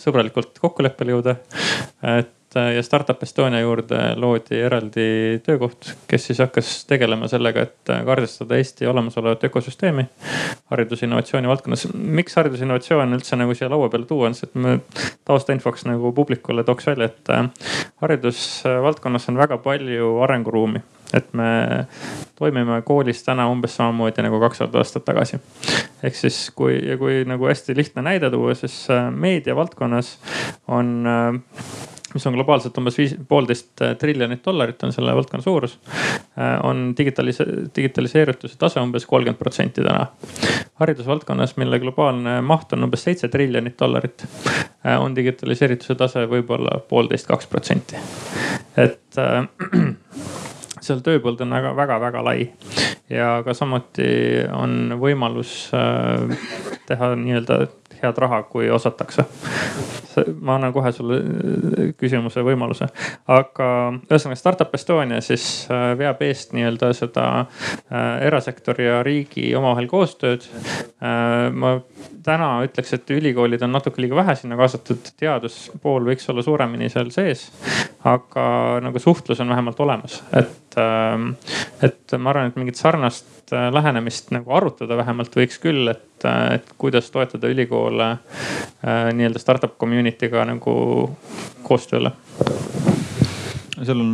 sõbralikult kokkuleppele jõuda. et Äh, ja Startup Estonia juurde loodi eraldi töökoht, kes siis hakkas tegelema sellega, et kaardistada Eesti olemasolevat ökosüsteemi haridusinnovatsiooni valdkonnas. miks haridusinnovatsioon üldse nagu siia laua peale tuua, on see, et me taustainfoks nagu publikule tooks välja, et haridusvaldkonnas on väga palju arenguruumi et me toimime koolis täna umbes samamoodi nagu kakssada aastat tagasi. ehk siis kui, ja kui nagu hästi lihtne näide tuua, siis meedia valdkonnas on mis on globaalselt umbes viis, poolteist triljonit dollarit on selle valdkonna suurus. on digitalise-, digitaliseerituse tase umbes kolmkümmend protsenti täna. haridusvaldkonnas, mille globaalne maht on umbes seitse triljonit dollarit, on digitaliseerituse tase võib-olla poolteist, kaks protsenti. et äh, seal tööpõld on väga-väga-väga lai. Ja ka samuti on võimalus äh, teha nii-öelda head raha, kui osatakse. ma annan kohe sulle äh, küsimuse võimaluse, aga ühesõnaga Startup Estonia siis äh, veab eest nii-öelda seda erasektori ja riigi omavahel koostööd. ma täna ütleks, et ülikoolid on natuke liiga vähe sinna kaasatud, teaduspool võiks olla suuremini seal sees. aga nagu suhtlus on vähemalt olemas, et, ähm, et ma arvan, et mingit sarnast äh, lähenemist nagu arutada vähemalt võiks küll, et, äh, et kuidas toetada ülikoole äh, nii-öelda startup community'ga nagu koostööle seal on,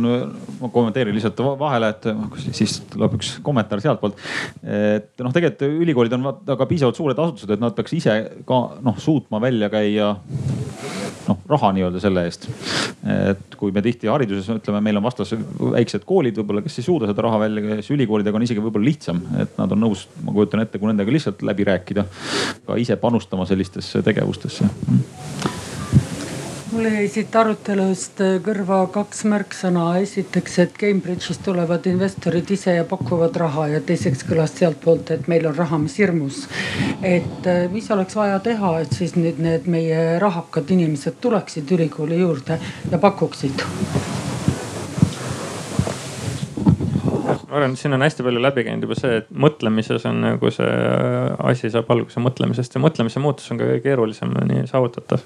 ma kommenteerin lihtsalt vahele, et siis tuleb üks kommentaar sealtpoolt. et noh, tegelikult ülikoolid on vaata ka piisavalt suured asutused, et nad peaks ise ka noh suutma välja käia noh raha nii-öelda selle eest. et kui me tihti hariduses ütleme, meil on vastas väiksed koolid võib-olla, kes ei suuda seda raha välja käia, siis ülikoolidega on isegi võib-olla lihtsam, et nad on nõus, ma kujutan ette, kui nendega lihtsalt läbi rääkida, ka ise panustama sellistesse tegevustesse mul jäi siit arutelust kõrva kaks märksõna. esiteks, et Cambridge'ist tulevad investorid ise ja pakuvad raha ja teiseks kõlas sealtpoolt, et meil on raha, mis hirmus. et äh, mis oleks vaja teha, et siis nüüd need meie rahakad inimesed tuleksid ülikooli juurde ja pakuksid ma arvan, et siin on hästi palju läbi käinud juba see, et mõtlemises on nagu see asi saab alguse mõtlemisest ja mõtlemise muutus on ka kõige keerulisem nii saavutatav.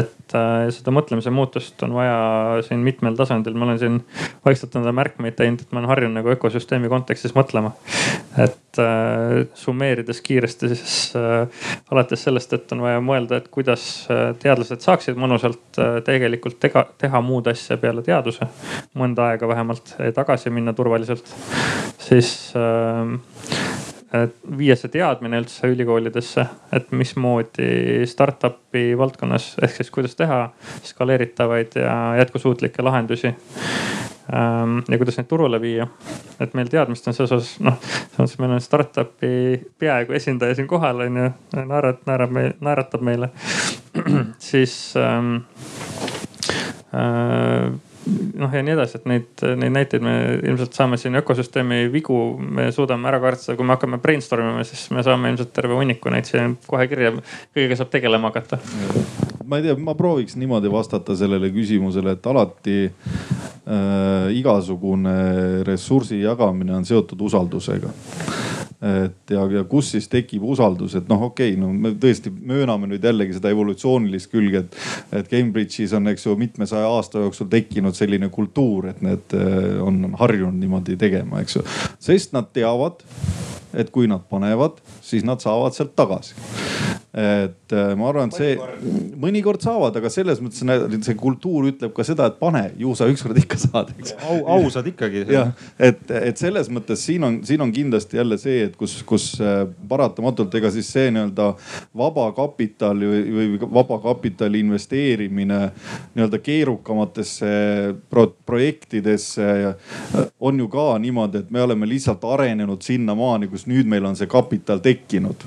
et äh, seda mõtlemise muutust on vaja siin mitmel tasandil, ma olen siin vaikselt endale märkmeid teinud, et ma olen harjunud nagu ökosüsteemi kontekstis mõtlema. et äh, summeerides kiiresti siis äh, alates sellest, et on vaja mõelda, et kuidas äh, teadlased saaksid mõnusalt äh, tegelikult tega, teha muud asja peale teaduse. mõnda aega vähemalt tagasi minna turvaliselt siis äh, viia see teadmine üldse ülikoolidesse, et mismoodi startup'i valdkonnas ehk siis kuidas teha skaleeritavaid ja jätkusuutlikke lahendusi ähm,. ja kuidas neid turule viia. et meil teadmist on selles osas noh, selles mõttes meil on startup'i peaaegu esindaja siin kohal on ju, naerat-, naerab meil, naeratab meile siis ähm, äh, noh ja nii edasi, et neid, neid näiteid me ilmselt saame siin ökosüsteemi vigu, me suudame ära kaardistada, kui me hakkame brainstorm ima, siis me saame ilmselt terve hunniku neid siin kohe kirja, kõigega saab tegelema hakata. ma ei tea, ma prooviks niimoodi vastata sellele küsimusele, et alati äh, igasugune ressursi jagamine on seotud usaldusega et ja, ja kus siis tekib usaldus, et noh, okei okay,, no me tõesti mööname nüüd jällegi seda evolutsioonilist külge, et, et Cambridge'is on, eks ju, mitmesaja aasta jooksul tekkinud selline kultuur, et need äh, on harjunud niimoodi tegema, eks ju. sest nad teavad, et kui nad panevad, siis nad saavad sealt tagasi et äh, ma arvan, et see mõnikord. saavad, aga selles mõttes see kultuur ütleb ka seda, et pane, ju sa ükskord ikka saad, eks. au, ausad ikkagi. jah, et, et selles mõttes siin on, siin on kindlasti jälle see, et kus, kus äh, paratamatult ega siis see nii-öelda vaba kapital või, või vaba kapitali investeerimine nii-öelda keerukamatesse pro projektidesse on ju ka niimoodi, et me oleme lihtsalt arenenud sinnamaani, kus nüüd meil on see kapital tekkinud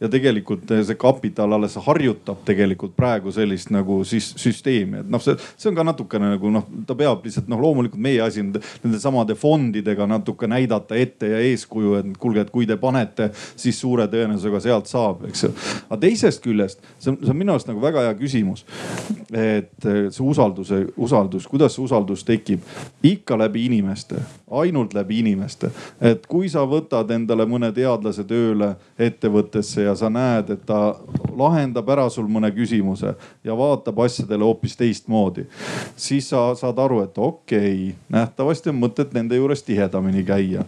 ja tegelikult eh, see kapital alles harjutab tegelikult praegu sellist nagu siis süsteemi, et noh, see, see on ka natukene nagu noh, ta peab lihtsalt noh, loomulikult meie asi on nende samade fondidega natuke näidata ette ja eeskuju, et kuulge, et kui te panete, siis suure tõenäosusega sealt saab, eks ju. aga teisest küljest, see on, see on minu arust nagu väga hea küsimus. et eh, see usalduse, usaldus, kuidas see usaldus tekib? ikka läbi inimeste, ainult läbi inimeste. et kui sa võtad endale mõne teadlase tööle ettevõttesse ja ja sa näed, et ta lahendab ära sul mõne küsimuse ja vaatab asjadele hoopis teistmoodi. siis sa saad aru, et okei okay,, nähtavasti on mõtet nende juures tihedamini käia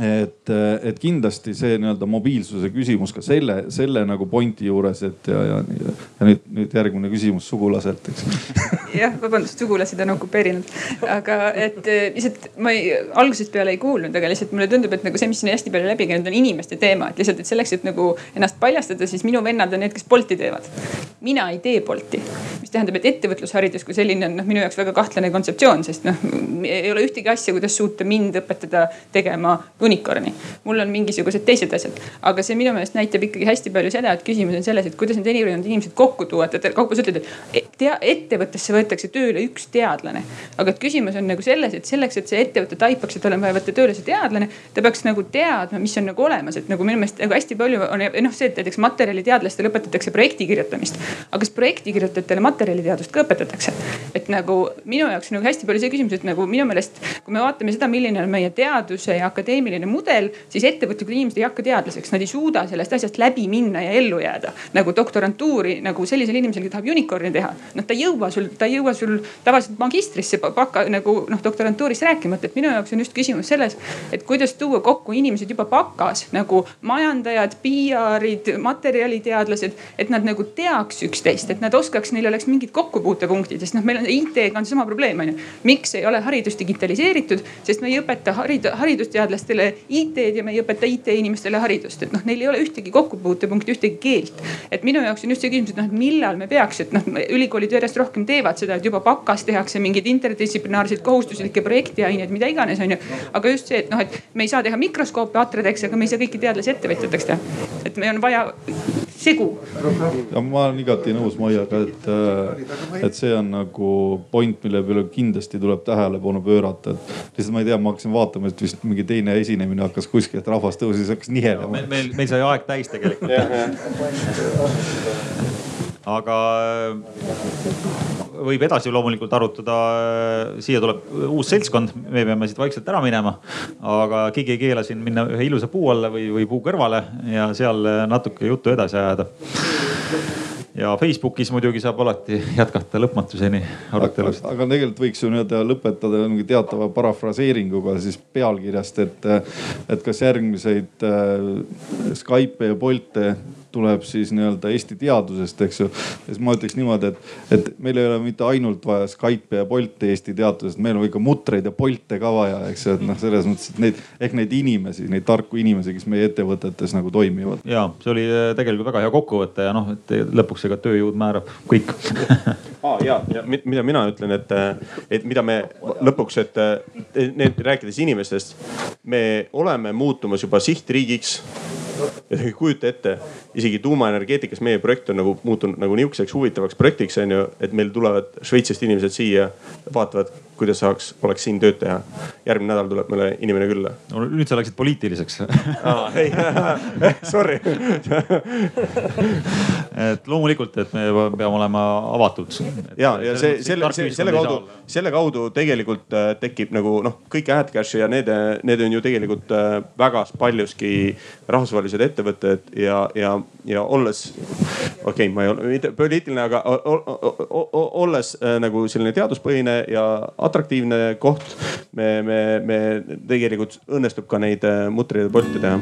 et, et kindlasti see nii-öelda mobiilsuse küsimus ka selle, selle nagu pointi juures, et ja, ja, ja nüüd, nüüd järgmine küsimus sugulaselt, eks. jah, vabandust, sugulased on okupeerinud, aga et eh, lihtsalt ma ei, algusest peale ei kuulnud, aga lihtsalt mulle tundub, et nagu see, mis siin hästi palju läbi käinud on inimeste teema, et lihtsalt, et selleks, et nagu ennast paljastada, siis minu vennad on need, kes Bolti teevad. mina ei tee Bolti, mis tähendab, et ettevõtlusharidus kui selline on noh, minu jaoks väga kahtlane kontseptsioon, sest noh, ei ole ühtegi asja, kuidas suuta mind õpetada tegema unicorn'i. mul on mingisugused teised asjad, aga see minu meelest näitab ikkagi hästi palju seda, et küsimus on selles, et kuidas need erinevad inimesed kokku tuua. Kaupo, sa ütled, et tea, ettevõttesse võetakse tööle üks teadlane. aga et küsimus on nagu selles, et selleks, et see ettevõte taipaks, et on vaja võtta tööle see teadlane, ta peaks nagu teadma, mis on nagu olemas, et nagu minu meelest nagu hästi palju on noh, see, et näiteks materjaliteadlastele õpetatakse projekti kirjutamist. aga kas projekti kirjutajatele materjaliteadust ka õpetatakse? et nagu minu jaoks nagu hästi palju see küsimus, et nagu minu meelest, kui me vaatame seda, milline on meie teaduse ja akadeemiline mudel, siis ettevõtlikud inimesed ei hakka teadlaseks, nad ei suuda sellest asjast läbi minna ja ellu jääda. nagu doktorantuuri nagu sellisel inimesel, kes tahab unicorn'i teha, noh ta ei jõua sul, ta ei jõua sul tavaliselt magistrisse baka nagu noh doktorantuuris rääkimata, et minu jaoks on just küsimus selles, et kuidas tuua kokku inimesed juba bakas nagu majandajad, PR-id, materjaliteadlased, et nad nagu teaks üksteist, et nad oskaks, neil oleks mingid kokkupuutepunktid, sest noh, meil on IT-ga on seesama probleem on ju. miks ei ole haridus digitaliseeritud, sest me ei õpeta harid, haridusteadlastele IT-d ja me ei õpeta IT-inimestele haridust, et noh, neil ei ole ühtegi kokkupuutepunkti, ühtegi keelt. et minu jaoks on just see küsimus, et noh, et millal me peaks, et noh, ülikoolid järjest rohkem teevad seda, et juba bakas tehakse mingeid interdistsiplinaarseid kohustuslikke projektiaineid, mida iganes on ju. aga just see, et noh, et me ei saa teha mikroskoope atradeks, aga me ei saa kõiki teadlasi ettevõtjateks teha. et meil on vaja segu. ma olen igati nõus Maiaga, et, äh, et see on nagu point, mille peale kindlasti tuleb tähelepanu pöörata, et lihtsalt ma ei tea, ma hakkasin vaatama, et vist mingi teine esinemine hakkas kuskilt, rahvas tõusis, hakkas nihelema. meil, meil, meil sai aeg täis tegelikult aga äh, võib edasi loomulikult arutada. siia tuleb uus seltskond, me peame siit vaikselt ära minema. aga keegi ei keela siin minna ühe ilusa puu alla või, või puu kõrvale ja seal natuke juttu edasi ajada ja Facebookis muidugi saab alati jätkata lõpmatuseni arutelusid. aga tegelikult võiks ju nii-öelda lõpetada mingi teatava parafraseeringuga siis pealkirjast, et, et kas järgmiseid äh, Skype'e ja Bolt'e tuleb siis nii-öelda Eesti teadusest, eks ju. siis ma ütleks niimoodi, et, et meil ei ole mitte ainult vaja Skype'i ja Bolti Eesti teadusest, meil on ikka mutreid ja Bolte ka vaja, eks ju, et noh, selles mõttes, et neid ehk neid inimesi, neid tarku inimesi, kes meie ettevõtetes nagu toimivad. ja see oli äh, tegelikult väga hea kokkuvõte ja noh, et lõpuks ega tööjõud määrab kõik ah, ja, ja mida mina ütlen, et, et mida me lõpuks, et need rääkides inimestest, me oleme muutumas juba sihtriigiks kujuta ette, isegi tuumaenergeetikas meie projekt on nagu muutunud nagu nihukeseks huvitavaks projektiks on ju, et meil tulevad Šveitsist inimesed siia, vaatavad, kuidas saaks, oleks siin tööd teha. järgmine nädal tuleb meile inimene külla. no nüüd sa läksid poliitiliseks ah,. ei sorry et loomulikult, et me peame olema avatud. ja, ja see selle, selle kaudu, selle kaudu tegelikult äh, tekib nagu noh, kõik AdCash ja need, need on ju tegelikult äh, väga paljuski rahvusvahelised ettevõtted ja, ja, ja olles, okei okay,, ma ei ole mitte poliitiline, aga olles äh, nagu selline teaduspõhine ja atraktiivne koht, me, me, me tegelikult õnnestub ka neid mutreid ja polte teha